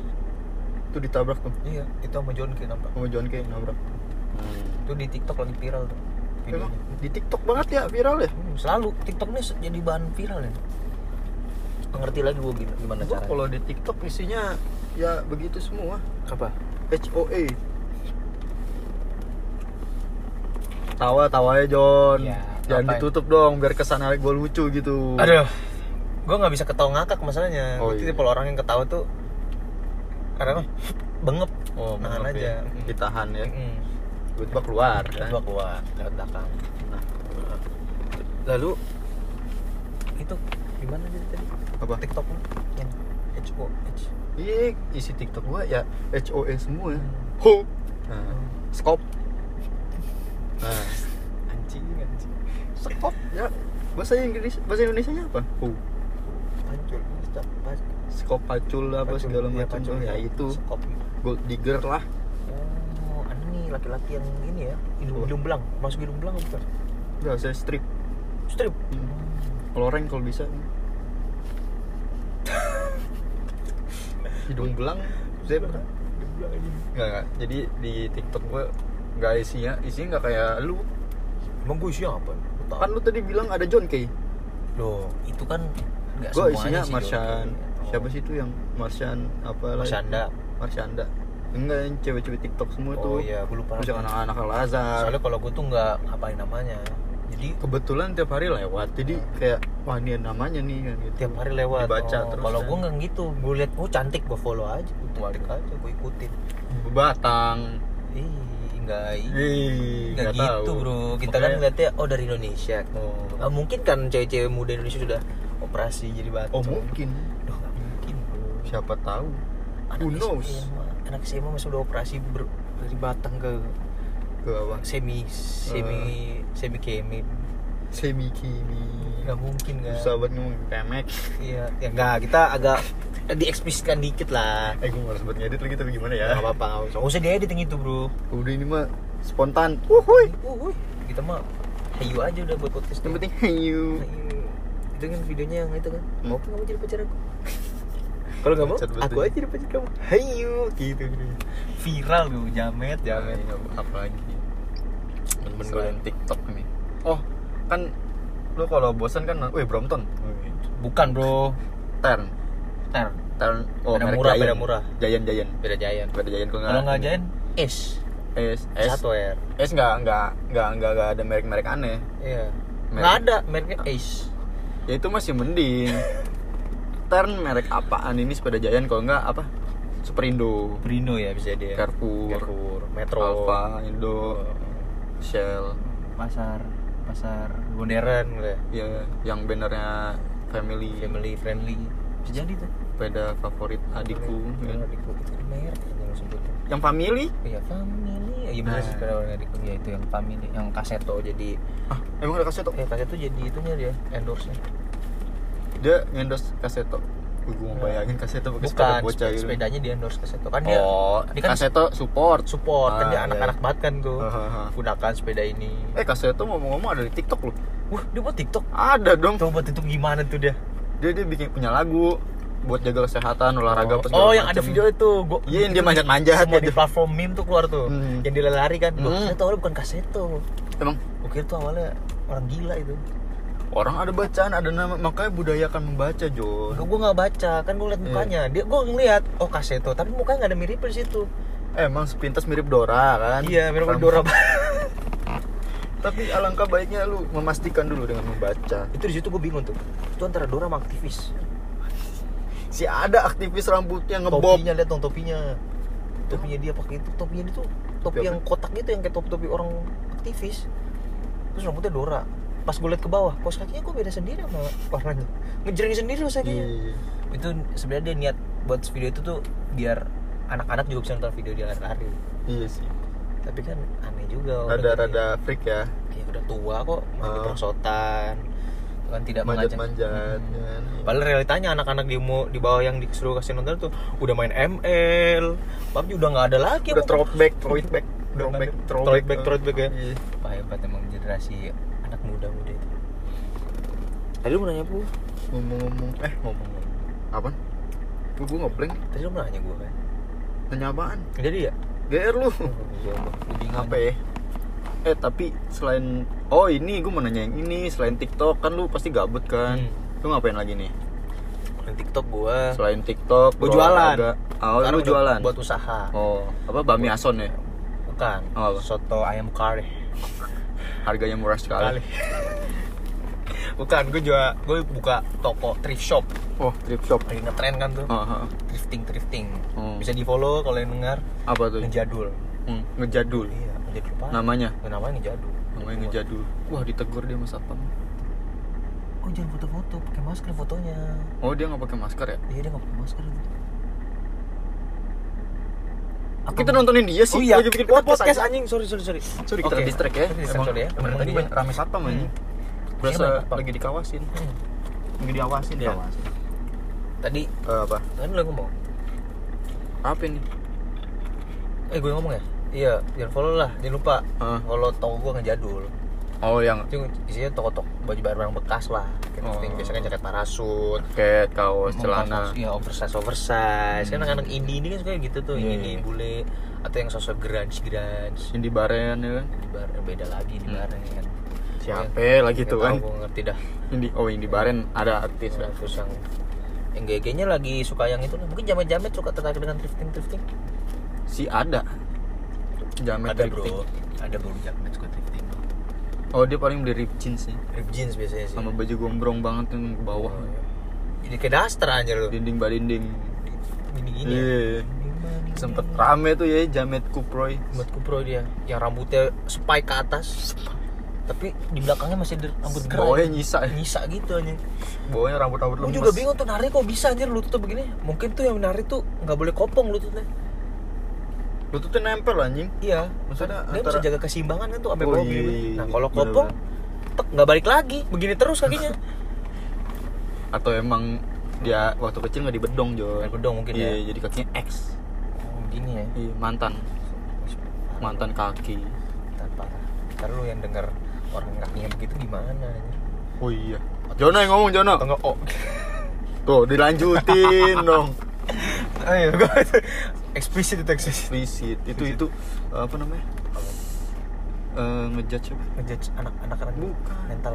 Speaker 2: Itu ditabrak tuh?
Speaker 1: Iya itu sama John K nabrak.
Speaker 2: Sama John K nabrak
Speaker 1: itu di TikTok lagi viral tuh
Speaker 2: Emang di TikTok banget ya viral ya?
Speaker 1: Hmm, selalu. TikTok se- jadi bahan viral ya. Ngerti lagi gue gimana, gimana
Speaker 2: Gua
Speaker 1: caranya.
Speaker 2: kalau di TikTok isinya ya begitu semua.
Speaker 1: Apa?
Speaker 2: HOA tawa tawa ya John
Speaker 1: Iya,
Speaker 2: jangan
Speaker 1: ngapain?
Speaker 2: ditutup dong biar kesan gue lucu gitu
Speaker 1: aduh gue nggak bisa ketawa ngakak masalahnya
Speaker 2: Oh,
Speaker 1: oh,
Speaker 2: iya.
Speaker 1: tipe orang yang ketawa tuh karena bengep
Speaker 2: oh
Speaker 1: nahan
Speaker 2: maaf
Speaker 1: aja
Speaker 2: ya. ditahan ya
Speaker 1: Mm-mm.
Speaker 2: tiba-tiba keluar kan?
Speaker 1: Tiba keluar lewat belakang.
Speaker 2: Nah,
Speaker 1: Lalu itu gimana jadi tadi?
Speaker 2: apa
Speaker 1: TikTok lu yang HO H.
Speaker 2: iya isi TikTok gua ya HOE semua
Speaker 1: Hmm.
Speaker 2: ho nah, skop nah
Speaker 1: Anjing anjing.
Speaker 2: skop ya bahasa Inggris bahasa Indonesia nya apa ho
Speaker 1: Pancul. Pas.
Speaker 2: skop pacul apa
Speaker 1: Pacul,
Speaker 2: segala
Speaker 1: iya,
Speaker 2: macam
Speaker 1: pacul,
Speaker 2: ya itu
Speaker 1: Skop.
Speaker 2: gold digger lah
Speaker 1: Oh, anu nih laki-laki yang ini ya, hidung hidung belang, masuk hidung belang bukan?
Speaker 2: udah saya strip
Speaker 1: Strip.
Speaker 2: Hmm. loreng kalau bisa <laughs> hidung belang
Speaker 1: belang ini.
Speaker 2: Enggak, enggak. Jadi di TikTok gua nggak isinya, isinya nggak kayak lu.
Speaker 1: Emang gue? Lu tahu?
Speaker 2: Kan lu tadi bilang ada John Kay.
Speaker 1: Loh, itu kan nggak semuanya
Speaker 2: isinya
Speaker 1: sih,
Speaker 2: Martian.
Speaker 1: Joki. Oh.
Speaker 2: Siapa sih itu yang Martian apa lagi?
Speaker 1: Marsyanda.
Speaker 2: Marsyanda. Enggak yang cewek-cewek TikTok semua
Speaker 1: Oh
Speaker 2: tuh.
Speaker 1: iya, gue lupa.
Speaker 2: Terus anak-anak Al Azhar.
Speaker 1: Soalnya kalau gue tuh nggak ngapain namanya. Jadi
Speaker 2: kebetulan tiap hari lewat. Jadi kayak wah ini namanya nih kan gitu.
Speaker 1: tiap hari lewat.
Speaker 2: Dibaca
Speaker 1: Oh,
Speaker 2: terus.
Speaker 1: Kalau
Speaker 2: kan.
Speaker 1: gue nggak gitu, gue liat oh cantik, gue follow aja, gue balik aja, gue ikutin.
Speaker 2: Batang.
Speaker 1: Ih, enggak
Speaker 2: Ih,
Speaker 1: Nggak
Speaker 2: nggak
Speaker 1: gitu
Speaker 2: tahu.
Speaker 1: bro, kita
Speaker 2: Makanya-
Speaker 1: kan ngeliatnya oh dari Indonesia
Speaker 2: Oh.
Speaker 1: Nggak mungkin kan cewek-cewek muda Indonesia sudah operasi jadi batu
Speaker 2: Oh mungkin.
Speaker 1: Duh, nggak mungkin bro
Speaker 2: Siapa tahu.
Speaker 1: Anak
Speaker 2: Who knows?
Speaker 1: SMA, anak SMA masih udah operasi ber- dari Batang ke
Speaker 2: Ke apa?
Speaker 1: semi semi
Speaker 2: Eh.
Speaker 1: semi kemi
Speaker 2: Semi kimi.
Speaker 1: nggak mungkin kan
Speaker 2: Susah banget ngomong kemek.
Speaker 1: iya ya nggak kita agak <laughs> dieksplisitkan dikit lah.
Speaker 2: Eh gue males banget ngedit lagi tapi gimana ya?
Speaker 1: Nggak apa-apa nggak usah. Nggak usah diedit yang itu bro.
Speaker 2: Udah ini mah spontan. Wuhui
Speaker 1: Wuh, kita mah hayu aja udah buat podcast
Speaker 2: Yang penting hayu.
Speaker 1: Itu kan videonya yang itu kan?
Speaker 2: Hmm.
Speaker 1: mau apa kamu jadi pacar aku. <laughs> Kalau nggak mau aku aja jadi pacar kamu. Hayu gitu gitu. Viral tuh jamet. Jamet.
Speaker 2: Apa lagi.
Speaker 1: Temen gue
Speaker 2: TikTok nih. Oh. Kan Lu kalau bosan kan Wih Brompton.
Speaker 1: Bukan bro.
Speaker 2: Tern
Speaker 1: ter
Speaker 2: Tern Oh
Speaker 1: Beda murah, beda murah.
Speaker 2: Giant Giant.
Speaker 1: Beda Giant.
Speaker 2: Beda Giant kalau
Speaker 1: kalau nggak es
Speaker 2: S. S
Speaker 1: satu R.
Speaker 2: S nggak nggak nggak nggak nggak ada merek-merek aneh.
Speaker 1: Iya. Nggak ada mereknya Ace.
Speaker 2: Ya itu masih mending. Tern merek apaan ini sepeda Giant kalau nggak apa? Superindo.
Speaker 1: Brino ya bisa dia
Speaker 2: Carrefour,
Speaker 1: Carrefour Metro.
Speaker 2: Alfa, Indo, Shell,
Speaker 1: pasar pasar modern gitu ya.
Speaker 2: Ya yang bannernya family,
Speaker 1: family friendly bisa jadi tuh
Speaker 2: sepeda favorit adikku, ya.
Speaker 1: adikku itu kan merek kan yang sebutin
Speaker 2: yang family?
Speaker 1: Iya family. Iya benar sih
Speaker 2: Nah.
Speaker 1: sepeda warna adikku ya itu yang family, yang kaseto jadi
Speaker 2: Ah, emang ada kaseto?
Speaker 1: eh kaseto jadi itunya dia endorse nya.
Speaker 2: Dia ngendorse kaseto. Gue mau bayangin kaseto pakai sepeda bocah gitu.
Speaker 1: sepedanya di endorse kaseto kan dia
Speaker 2: Oh,
Speaker 1: dia kan
Speaker 2: kaseto support.
Speaker 1: support kan
Speaker 2: Ah,
Speaker 1: dia
Speaker 2: iya.
Speaker 1: anak-anak banget kan tuh.
Speaker 2: Hahaha.
Speaker 1: Gunakan sepeda ini.
Speaker 2: Eh, kaseto ngomong-ngomong ada di TikTok loh.
Speaker 1: Wah, dia buat TikTok.
Speaker 2: Ada dong.
Speaker 1: Coba tutup gimana tuh dia?
Speaker 2: Dia dia bikin punya lagu buat jaga kesehatan, olahraga
Speaker 1: oh,
Speaker 2: apa segala
Speaker 1: oh, yang ada video itu. Gua,
Speaker 2: Iya, yang dia
Speaker 1: itu
Speaker 2: manjat-manjat
Speaker 1: di platform meme tuh keluar tuh.
Speaker 2: Hmm.
Speaker 1: Yang dia lari kan. Gua
Speaker 2: Hmm.
Speaker 1: tuh awalnya bukan kaseto.
Speaker 2: Emang
Speaker 1: kira tuh awalnya orang gila itu.
Speaker 2: orang ada bacaan, ada nama, makanya budayakan membaca, Jon.
Speaker 1: Gue gue nggak baca, kan gue liat
Speaker 2: Iya.
Speaker 1: mukanya. Dia gue ngeliat, oh kaseto, tapi mukanya nggak ada mirip di situ.
Speaker 2: Emang sepintas mirip Dora kan?
Speaker 1: Iya, mirip Dora. <laughs>
Speaker 2: Tapi alangkah baiknya lu memastikan dulu dengan membaca.
Speaker 1: itu di situ gue bingung tuh. Itu antara Dora sama aktivis.
Speaker 2: Si ada aktivis rambutnya ngebob.
Speaker 1: Topinya lihat dong topinya. Topinya dia pakai itu, topinya dia tuh topi yang kotak gitu yang kayak topi-topi orang aktivis. Terus rambutnya Dora. Pas gue liat ke bawah, kaos kakinya kok beda sendiri sama warnanya. Ngejreng sendiri loh kakinya.
Speaker 2: Iya.
Speaker 1: Itu sebenarnya dia niat buat video itu tuh biar anak-anak juga bisa nonton video dia lari-lari.
Speaker 2: Iya sih.
Speaker 1: Tapi kan aneh juga. udah
Speaker 2: Rada-rada freak ya.
Speaker 1: ya udah tua kok masih
Speaker 2: Ah.
Speaker 1: perosotan kan tidak mengajak
Speaker 2: Manjat-manjat
Speaker 1: Hmm.
Speaker 2: kan.
Speaker 1: Padahal realitanya anak-anak di di bawah yang disuruh kasih nonton tuh udah main ML, PUBG udah nggak ada lagi.
Speaker 2: Udah throwback, throwback, throwback,
Speaker 1: ada. throwback, throwback ya.
Speaker 2: Iya.
Speaker 1: Wah hebat emang generasi anak muda-muda itu. Tadi lu mau nanya apa?
Speaker 2: Ngomong-ngomong, eh ngomong-ngomong. Apa? Gue gue ngeblank.
Speaker 1: Tadi lu mau nanya gue kan?
Speaker 2: Nanya apaan?
Speaker 1: Jadi ya?
Speaker 2: GR lu. Apa ya? Eh tapi selain oh ini gue mau nanya yang ini selain TikTok kan lu pasti gabut kan?
Speaker 1: Hmm.
Speaker 2: Lu ngapain lagi nih?
Speaker 1: Di TikTok gue.
Speaker 2: Selain TikTok,
Speaker 1: Gue jualan.
Speaker 2: berolahraga. Oh, lu jualan.
Speaker 1: Buat usaha.
Speaker 2: Oh, apa Bami Ason ya?
Speaker 1: Bukan.
Speaker 2: Oh, apa?
Speaker 1: Soto ayam kari.
Speaker 2: Harganya murah
Speaker 1: Kali. <laughs> Bukan, gue juga gue buka toko thrift shop.
Speaker 2: Oh, thrift shop.
Speaker 1: Lagi ngetren kan tuh.
Speaker 2: Oh.
Speaker 1: Thrifting thrifting.
Speaker 2: Hmm.
Speaker 1: Bisa di follow kalau yang dengar.
Speaker 2: Apa tuh?
Speaker 1: Ngejadul.
Speaker 2: Hmm, ngejadul.
Speaker 1: Iya, jadi lupa
Speaker 2: Namanya?
Speaker 1: Ya, namanya ngejadul
Speaker 2: namanya ngejadul wah ditegur dia sama satpam
Speaker 1: oh jangan foto-foto pakai masker fotonya
Speaker 2: oh dia nggak pakai masker ya
Speaker 1: iya dia nggak pakai masker itu Apa-
Speaker 2: kita nontonin dia sih
Speaker 1: oh iya
Speaker 2: lagi bikin
Speaker 1: Kita
Speaker 2: podcast,
Speaker 1: anjing sorry sorry sorry
Speaker 2: sorry kita distract ya
Speaker 1: Kita distract,
Speaker 2: emang,
Speaker 1: sorry ya.
Speaker 2: Emang tadi rame satpam
Speaker 1: Hmm.
Speaker 2: anjing berasa
Speaker 1: satpam.
Speaker 2: lagi dikawasin
Speaker 1: Hmm.
Speaker 2: lagi diawasin
Speaker 1: Iya.
Speaker 2: Kawasin.
Speaker 1: tadi
Speaker 2: Eh, apa
Speaker 1: kan lu yang ngomong
Speaker 2: apa ini
Speaker 1: eh gue yang ngomong ya iya jangan follow lah jangan lupa
Speaker 2: Ah.
Speaker 1: kalau toko gue ngejadul
Speaker 2: oh yang
Speaker 1: itu isinya toko-toko baju barang bekas lah kayak
Speaker 2: Oh.
Speaker 1: biasanya jaket parasut
Speaker 2: jaket kaos celana
Speaker 1: Iya oversize oversize. Kan anak-anak indie ini kan suka gitu tuh,
Speaker 2: Iya,
Speaker 1: indie
Speaker 2: iya.
Speaker 1: bule atau yang sosok grunge grunge.
Speaker 2: indie baren ya kan
Speaker 1: Di bar beda lagi di
Speaker 2: Hmm.
Speaker 1: bar kan.
Speaker 2: Siapa lagi tuh kan
Speaker 1: Gue ngerti dah.
Speaker 2: indie oh indie baren ada artis dah
Speaker 1: terus yang yang GG-nya lagi suka yang itu. Mungkin jamet-jamet suka tertarik dengan thrifting thrifting.
Speaker 2: si ada jamet
Speaker 1: ada
Speaker 2: thrifting.
Speaker 1: bro, ada bro jamet suka thrifting.
Speaker 2: oh dia paling beli rip jeans nih
Speaker 1: Rip jeans biasanya sih.
Speaker 2: sama baju gombrong banget yang ke bawah
Speaker 1: Oh, iya. Jadi kayak daster aja lu.
Speaker 2: dinding badinding
Speaker 1: Gini-gini.
Speaker 2: Iya. sempet rame tuh ya jamet kuproy
Speaker 1: Buat kupro dia yang rambutnya spike ke atas. Tapi di belakangnya masih ada rambut gerai.
Speaker 2: bawahnya nyisa ya.
Speaker 1: Nyisa gitu aja.
Speaker 2: bawahnya rambut rambut
Speaker 1: Gue
Speaker 2: lemes
Speaker 1: juga bingung tuh nari kok bisa anjir lututnya begini. Mungkin tuh yang nari tuh nggak boleh kopong lututnya.
Speaker 2: lututnya nempel anjing
Speaker 1: Iya.
Speaker 2: Maksudnya
Speaker 1: dia
Speaker 2: antara-
Speaker 1: bisa jaga keseimbangan kan tuh sampai
Speaker 2: Oh,
Speaker 1: bawah
Speaker 2: iya,
Speaker 1: gini.
Speaker 2: iya,
Speaker 1: Nah
Speaker 2: iya.
Speaker 1: kalau kopong, tek nggak balik lagi. Begini terus kakinya. <laughs>
Speaker 2: atau emang dia waktu kecil nggak dibedong jo
Speaker 1: bedong mungkin
Speaker 2: iya,
Speaker 1: ya.
Speaker 2: jadi kakinya X
Speaker 1: Oh, gini ya.
Speaker 2: iya mantan mantan kaki
Speaker 1: parah. Ntar lu yang denger orang kakinya begitu gimana
Speaker 2: oh iya Jono yang ngomong Jono
Speaker 1: Atau nggak oh.
Speaker 2: tuh dilanjutin <laughs> dong
Speaker 1: Ayo, gue eksplisit itu eksplisit.
Speaker 2: itu itu apa namanya Eh, ngejudge apa
Speaker 1: Ngejudge anak-anak anak
Speaker 2: Bukan.
Speaker 1: mental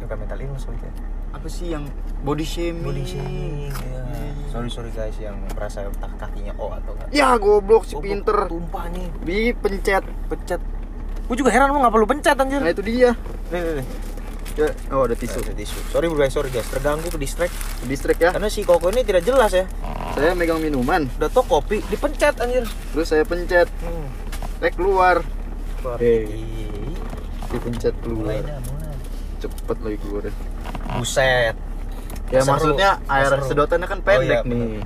Speaker 1: bukan mental illness gitu ya.
Speaker 2: apa sih yang body shaming
Speaker 1: Body shaming ya.
Speaker 2: Iya, iya.
Speaker 1: Sorry sorry guys yang merasa tak kakinya O atau enggak.
Speaker 2: ya goblok si
Speaker 1: Oh,
Speaker 2: pinter
Speaker 1: Tumpah nih.
Speaker 2: bi pencet
Speaker 1: Pencet. Gue juga heran lu nggak perlu pencet anjir.
Speaker 2: nah itu dia
Speaker 1: Nih, nih, nih.
Speaker 2: ya oh ada tisu
Speaker 1: Ada tisu. Sorry bro guys, sorry guys. Terganggu ke distract.
Speaker 2: distract ya
Speaker 1: Karena si Koko ini tidak jelas ya.
Speaker 2: saya megang minuman
Speaker 1: Udah tau kopi, dipencet anjir.
Speaker 2: terus saya pencet
Speaker 1: Hmm.
Speaker 2: eh keluar
Speaker 1: Keluar.
Speaker 2: Eh.
Speaker 1: Ih,
Speaker 2: dipencet
Speaker 1: Mulai
Speaker 2: keluar
Speaker 1: dah, mulai.
Speaker 2: cepet lagi keluar
Speaker 1: Buset.
Speaker 2: ya
Speaker 1: seru.
Speaker 2: maksudnya air
Speaker 1: seru.
Speaker 2: sedotannya kan
Speaker 1: Oh,
Speaker 2: pendek
Speaker 1: iya,
Speaker 2: nih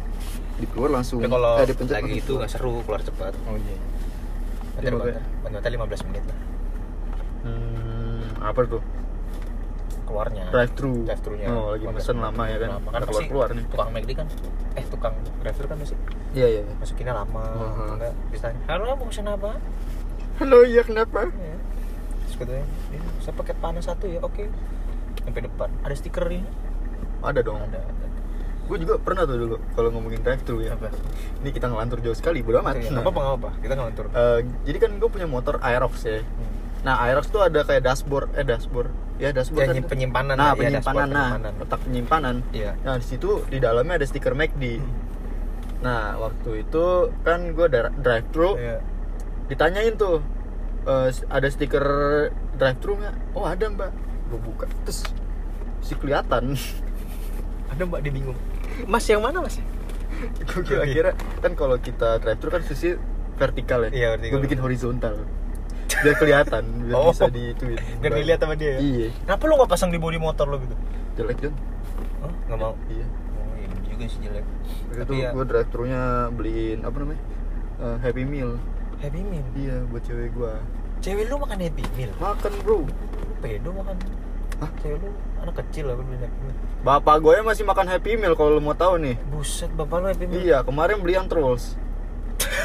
Speaker 2: di keluar langsung
Speaker 1: Tapi kalau
Speaker 2: eh, dipencet
Speaker 1: lagi itu nggak seru, keluar cepat.
Speaker 2: oh iya
Speaker 1: Nanti
Speaker 2: Iya,
Speaker 1: bentar, bentar. 15 menit lah.
Speaker 2: Hmm, apa tuh?
Speaker 1: Keluarnya.
Speaker 2: drive thru
Speaker 1: drive thru nya
Speaker 2: oh lagi pesen lama ya kan?
Speaker 1: Lama.
Speaker 2: kan keluar keluar nih.
Speaker 1: tukang McD kan? Eh tukang drive thru kan masih?
Speaker 2: Iya iya iya.
Speaker 1: masukinnya lama.
Speaker 2: Mhm.
Speaker 1: enggak bisa. Tanya halo mau pesen apa?
Speaker 2: Halo iya kenapa?
Speaker 1: Ya. terus katanya "Ini, saya pakai panas satu ya oke. Sampai depan. Ada stiker ini?
Speaker 2: Ada dong.
Speaker 1: Ada, ada.
Speaker 2: Gue juga pernah tuh dulu kalau ngomongin drive thru ya.
Speaker 1: Apa?
Speaker 2: ini kita ngelantur jauh sekali bodo amat.
Speaker 1: Oke, nggak apa-apa nggak apa kita ngelantur.
Speaker 2: Eh, jadi kan gue punya motor Aerox ya.
Speaker 1: Hmm.
Speaker 2: nah Aerox tuh ada kayak dashboard eh dashboard. Ya dashboard
Speaker 1: Ya,
Speaker 2: kan
Speaker 1: nyim- penyimpanan
Speaker 2: nah
Speaker 1: ya,
Speaker 2: penyimpanan
Speaker 1: dashboard
Speaker 2: nah
Speaker 1: penyimpanan.
Speaker 2: letak penyimpanan.
Speaker 1: Iya.
Speaker 2: Nah di situ di dalamnya ada stiker McD
Speaker 1: Hmm.
Speaker 2: nah waktu itu kan gue drive thru
Speaker 1: Iya.
Speaker 2: ditanyain tuh eh, ada stiker drive thru nggak? Oh ada mbak. Gue buka terus si kelihatan.
Speaker 1: Ada mbak dia bingung mas yang mana mas?
Speaker 2: Gue kira-kira kan kalau kita drive thru kan sisi vertikal ya?
Speaker 1: Iya, vertikal.
Speaker 2: gue bikin horizontal. Biar kelihatan biar
Speaker 1: Oh.
Speaker 2: bisa dituin <laughs>
Speaker 1: biar dilihat sama dia ya?
Speaker 2: Iya.
Speaker 1: Kenapa lu nggak pasang di bodi motor lo gitu?
Speaker 2: Jelek John
Speaker 1: oh nggak mau?
Speaker 2: Iya.
Speaker 1: Oh iya juga sih jelek.
Speaker 2: Itu
Speaker 1: tapi ya
Speaker 2: gue drive thru beliin apa namanya? Eh, happy meal.
Speaker 1: Happy meal?
Speaker 2: Iya buat cewek gue
Speaker 1: cewek lu makan happy meal?
Speaker 2: Makan bro.
Speaker 1: Pedo makan
Speaker 2: Hah?
Speaker 1: cewek lu anak kecil lah beli happy meal
Speaker 2: bapak gue masih makan happy meal kalau lo mau tahu nih.
Speaker 1: Buset bapak lu happy meal.
Speaker 2: Iya kemarin beli yang trolls. <laughs>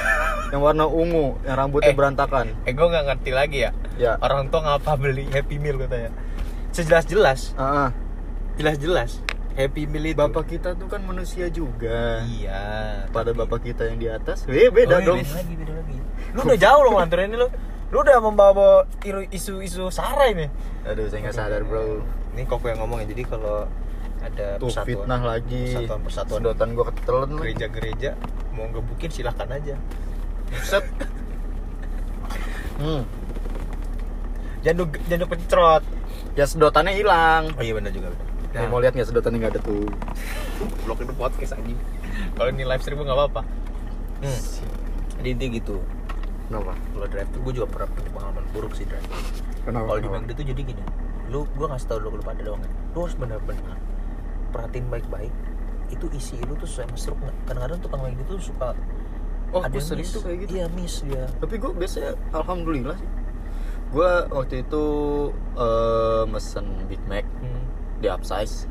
Speaker 2: Yang warna ungu yang rambutnya
Speaker 1: Eh.
Speaker 2: berantakan.
Speaker 1: eh gue nggak ngerti lagi ya.
Speaker 2: Ya.
Speaker 1: Orang tua ngapa beli happy meal katanya sejelas-jelas.
Speaker 2: Ah, ah.
Speaker 1: jelas-jelas happy meal itu.
Speaker 2: Bapak kita tuh kan manusia juga.
Speaker 1: Iya
Speaker 2: pada
Speaker 1: tapi-
Speaker 2: bapak kita yang di atas eh beda
Speaker 1: Oh, iya,
Speaker 2: dong.
Speaker 1: beda lagi beda lagi. Lu <laughs> udah jauh loh nganterin ini lu lu udah membawa isu-isu sara ini?
Speaker 2: Aduh saya nggak sadar bro.
Speaker 1: Ini kok yang ngomong ya jadi kalau ada
Speaker 2: tuh
Speaker 1: persatuan
Speaker 2: fitnah lagi.
Speaker 1: persatuan persatuan
Speaker 2: sedotan gue ketelen lagi.
Speaker 1: gereja-gereja mau ngebukin silahkan aja.
Speaker 2: Buset. <laughs> hmm.
Speaker 1: jangan lu pencrot
Speaker 2: ya sedotannya hilang.
Speaker 1: Oh iya benar juga benar.
Speaker 2: Nih, mau lihat nggak sedotannya nggak ada tuh? <laughs>
Speaker 1: Blok itu podcast anjing. Kalau ini live stream nggak apa-apa. Hmm. jadi intinya gitu
Speaker 2: kenapa?
Speaker 1: Kalau drive thru gue juga pernah punya pengalaman buruk sih drive.
Speaker 2: Kenapa?
Speaker 1: Kalau di McD tuh jadi gini lu gue ngasih tau lu pada doang ya lu harus benar-benar perhatiin baik-baik itu isi lu tuh sesuai sama struk nggak? Kadang-kadang tukang McD tuh suka
Speaker 2: Oh,
Speaker 1: ada
Speaker 2: sering
Speaker 1: miss.
Speaker 2: tuh kayak gitu.
Speaker 1: iya miss dia.
Speaker 2: Tapi gue biasanya alhamdulillah sih. Gue waktu itu eh, mesen Big Mac
Speaker 1: hmm.
Speaker 2: di upsize.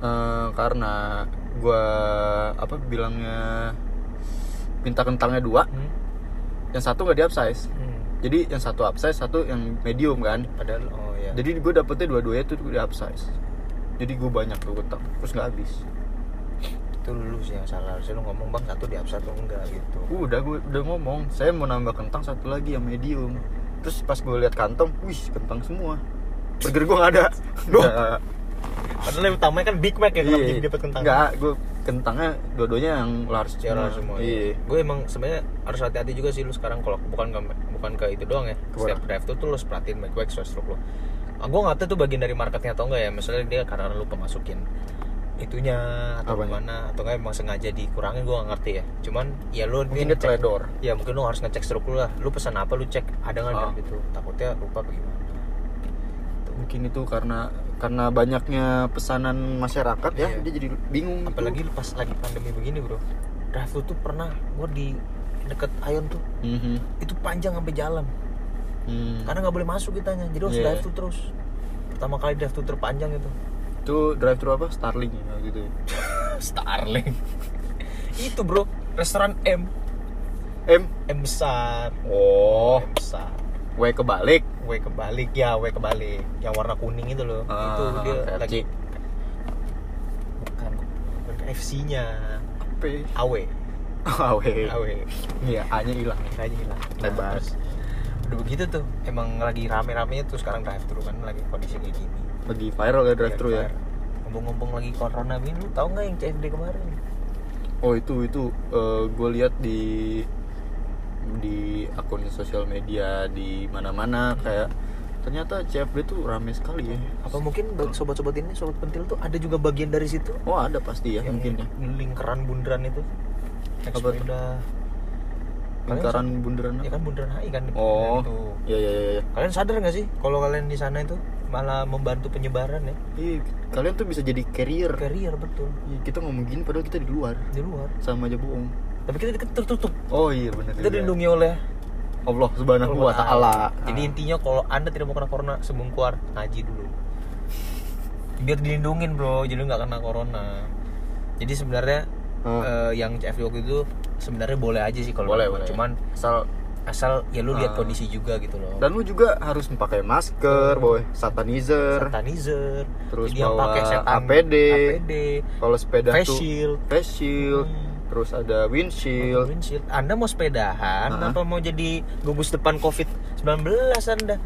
Speaker 2: Eh, karena gue apa bilangnya minta kentangnya dua.
Speaker 1: Hmm.
Speaker 2: Yang satu nggak di upsize
Speaker 1: Hmm.
Speaker 2: jadi yang satu upsize satu yang medium kan.
Speaker 1: Padahal oh ya
Speaker 2: jadi gue dapetnya dua-duanya tuh di upsize. Jadi gue banyak tuh kentang terus nggak habis.
Speaker 1: Itu lu sih yang salah. Harusnya lu ngomong bang satu di upside atau enggak? Gitu.
Speaker 2: Udah gue udah ngomong saya mau nambah kentang satu lagi yang medium. Terus pas gue lihat kantong wih kentang semua. Burger gue nggak ada. <laughs>
Speaker 1: padahal yang utamanya kan Big Mac ya kenapa jadi dapat kentang
Speaker 2: nggak gue kentangnya dua-duanya yang large
Speaker 1: Ya,
Speaker 2: semua,
Speaker 1: semua.
Speaker 2: iya
Speaker 1: Gue emang sebenarnya harus hati-hati juga sih lu sekarang kalau bukan ke bukan ke itu doang ya.
Speaker 2: Ke mana?
Speaker 1: Setiap drive tuh tuh lu harus perhatiin soal stroke lu. Ah, gue nggak tahu tuh bagian dari marketnya atau enggak ya. Misalnya dia karena lu pemasukin itunya atau
Speaker 2: Apanya?
Speaker 1: gimana atau enggak emang sengaja dikurangin gue nggak ngerti ya. Cuman ya lu
Speaker 2: mungkin
Speaker 1: ini
Speaker 2: dia teledor
Speaker 1: Ya mungkin lu harus ngecek stroke lu lah. Lu pesan apa lu cek ada nggak
Speaker 2: Ah.
Speaker 1: gitu. Takutnya lupa apa gimana.
Speaker 2: mungkin itu karena karena banyaknya pesanan masyarakat ya
Speaker 1: Iya.
Speaker 2: dia jadi bingung gitu.
Speaker 1: Apalagi lu pas lagi pandemi begini bro. Drive tuh pernah gue di deket Ayon tuh
Speaker 2: Mhm.
Speaker 1: itu panjang sampai jalan.
Speaker 2: Hmm.
Speaker 1: karena nggak boleh masuk kitanya jadi harus
Speaker 2: Iya.
Speaker 1: drive thru terus. Pertama kali drive thru terpanjang itu.
Speaker 2: Itu drive thru apa? Starling ya gitu ya. <laughs>
Speaker 1: Starling. Itu bro. Restoran M.
Speaker 2: M?
Speaker 1: M besar.
Speaker 2: Oh.
Speaker 1: M besar
Speaker 2: W kebalik.
Speaker 1: W kebalik ya W kebalik. Yang warna kuning itu loh.
Speaker 2: Ah,
Speaker 1: itu dia
Speaker 2: KFC.
Speaker 1: lagi bukan. Bukan KFC nya
Speaker 2: P
Speaker 1: AW <laughs>
Speaker 2: AW
Speaker 1: AW
Speaker 2: iya A nya hilang.
Speaker 1: Kayaknya hilang.
Speaker 2: Lebar.
Speaker 1: terus udah begitu tuh. Emang lagi rame-ramenya tuh sekarang drive thru kan lagi kondisi kayak gini.
Speaker 2: Lagi viral ya drive thru ya?
Speaker 1: ngomong-ngomong lagi corona lu tau nggak yang CFD kemarin?
Speaker 2: Oh itu itu gue lihat di di akun sosial media di mana-mana kayak ternyata CFD tuh rame sekali ya.
Speaker 1: Apa mungkin sobat-sobat ini sobat pentil tuh ada juga bagian dari situ?
Speaker 2: Oh ada pasti ya
Speaker 1: yang
Speaker 2: mungkin ya.
Speaker 1: lingkaran bundaran itu? Naik
Speaker 2: Apa
Speaker 1: sepeda.
Speaker 2: Lingkaran bundaran
Speaker 1: ya kan bundaran HI kan
Speaker 2: oh
Speaker 1: itu.
Speaker 2: iya iya iya iya.
Speaker 1: kalian sadar nggak sih kalau kalian di sana itu malah membantu penyebaran ya?
Speaker 2: Ih, kalian tuh bisa jadi carrier.
Speaker 1: Carrier betul.
Speaker 2: Ih, kita ngomong gini padahal kita di luar.
Speaker 1: Di luar.
Speaker 2: Sama aja bohong
Speaker 1: tapi kita tertutup
Speaker 2: oh iya benar
Speaker 1: kita dilindungi oleh
Speaker 2: Allah subhanahu wa taala.
Speaker 1: Jadi intinya kalau anda tidak mau kena corona sebelum keluar ngaji dulu. Biar dilindungin bro. Jadi nggak kena corona. Jadi sebenarnya
Speaker 2: Ah.
Speaker 1: eh, yang CFD waktu itu sebenarnya boleh aja sih kalau
Speaker 2: boleh boleh.
Speaker 1: Cuman
Speaker 2: asal
Speaker 1: asal ya lu lihat
Speaker 2: Ah.
Speaker 1: kondisi juga gitu loh.
Speaker 2: Dan lu juga harus memakai masker boy. Satanizer.
Speaker 1: Sanitizer
Speaker 2: Terus
Speaker 1: jadi yang
Speaker 2: bawa
Speaker 1: pakai setan
Speaker 2: APD.
Speaker 1: APD
Speaker 2: kalau sepeda
Speaker 1: face
Speaker 2: tuh
Speaker 1: shield.
Speaker 2: face shield.
Speaker 1: Hmm.
Speaker 2: Terus ada windshield.
Speaker 1: Windshield. Anda mau sepedahan
Speaker 2: Ah.
Speaker 1: apa mau jadi gugus depan covid 19 anda?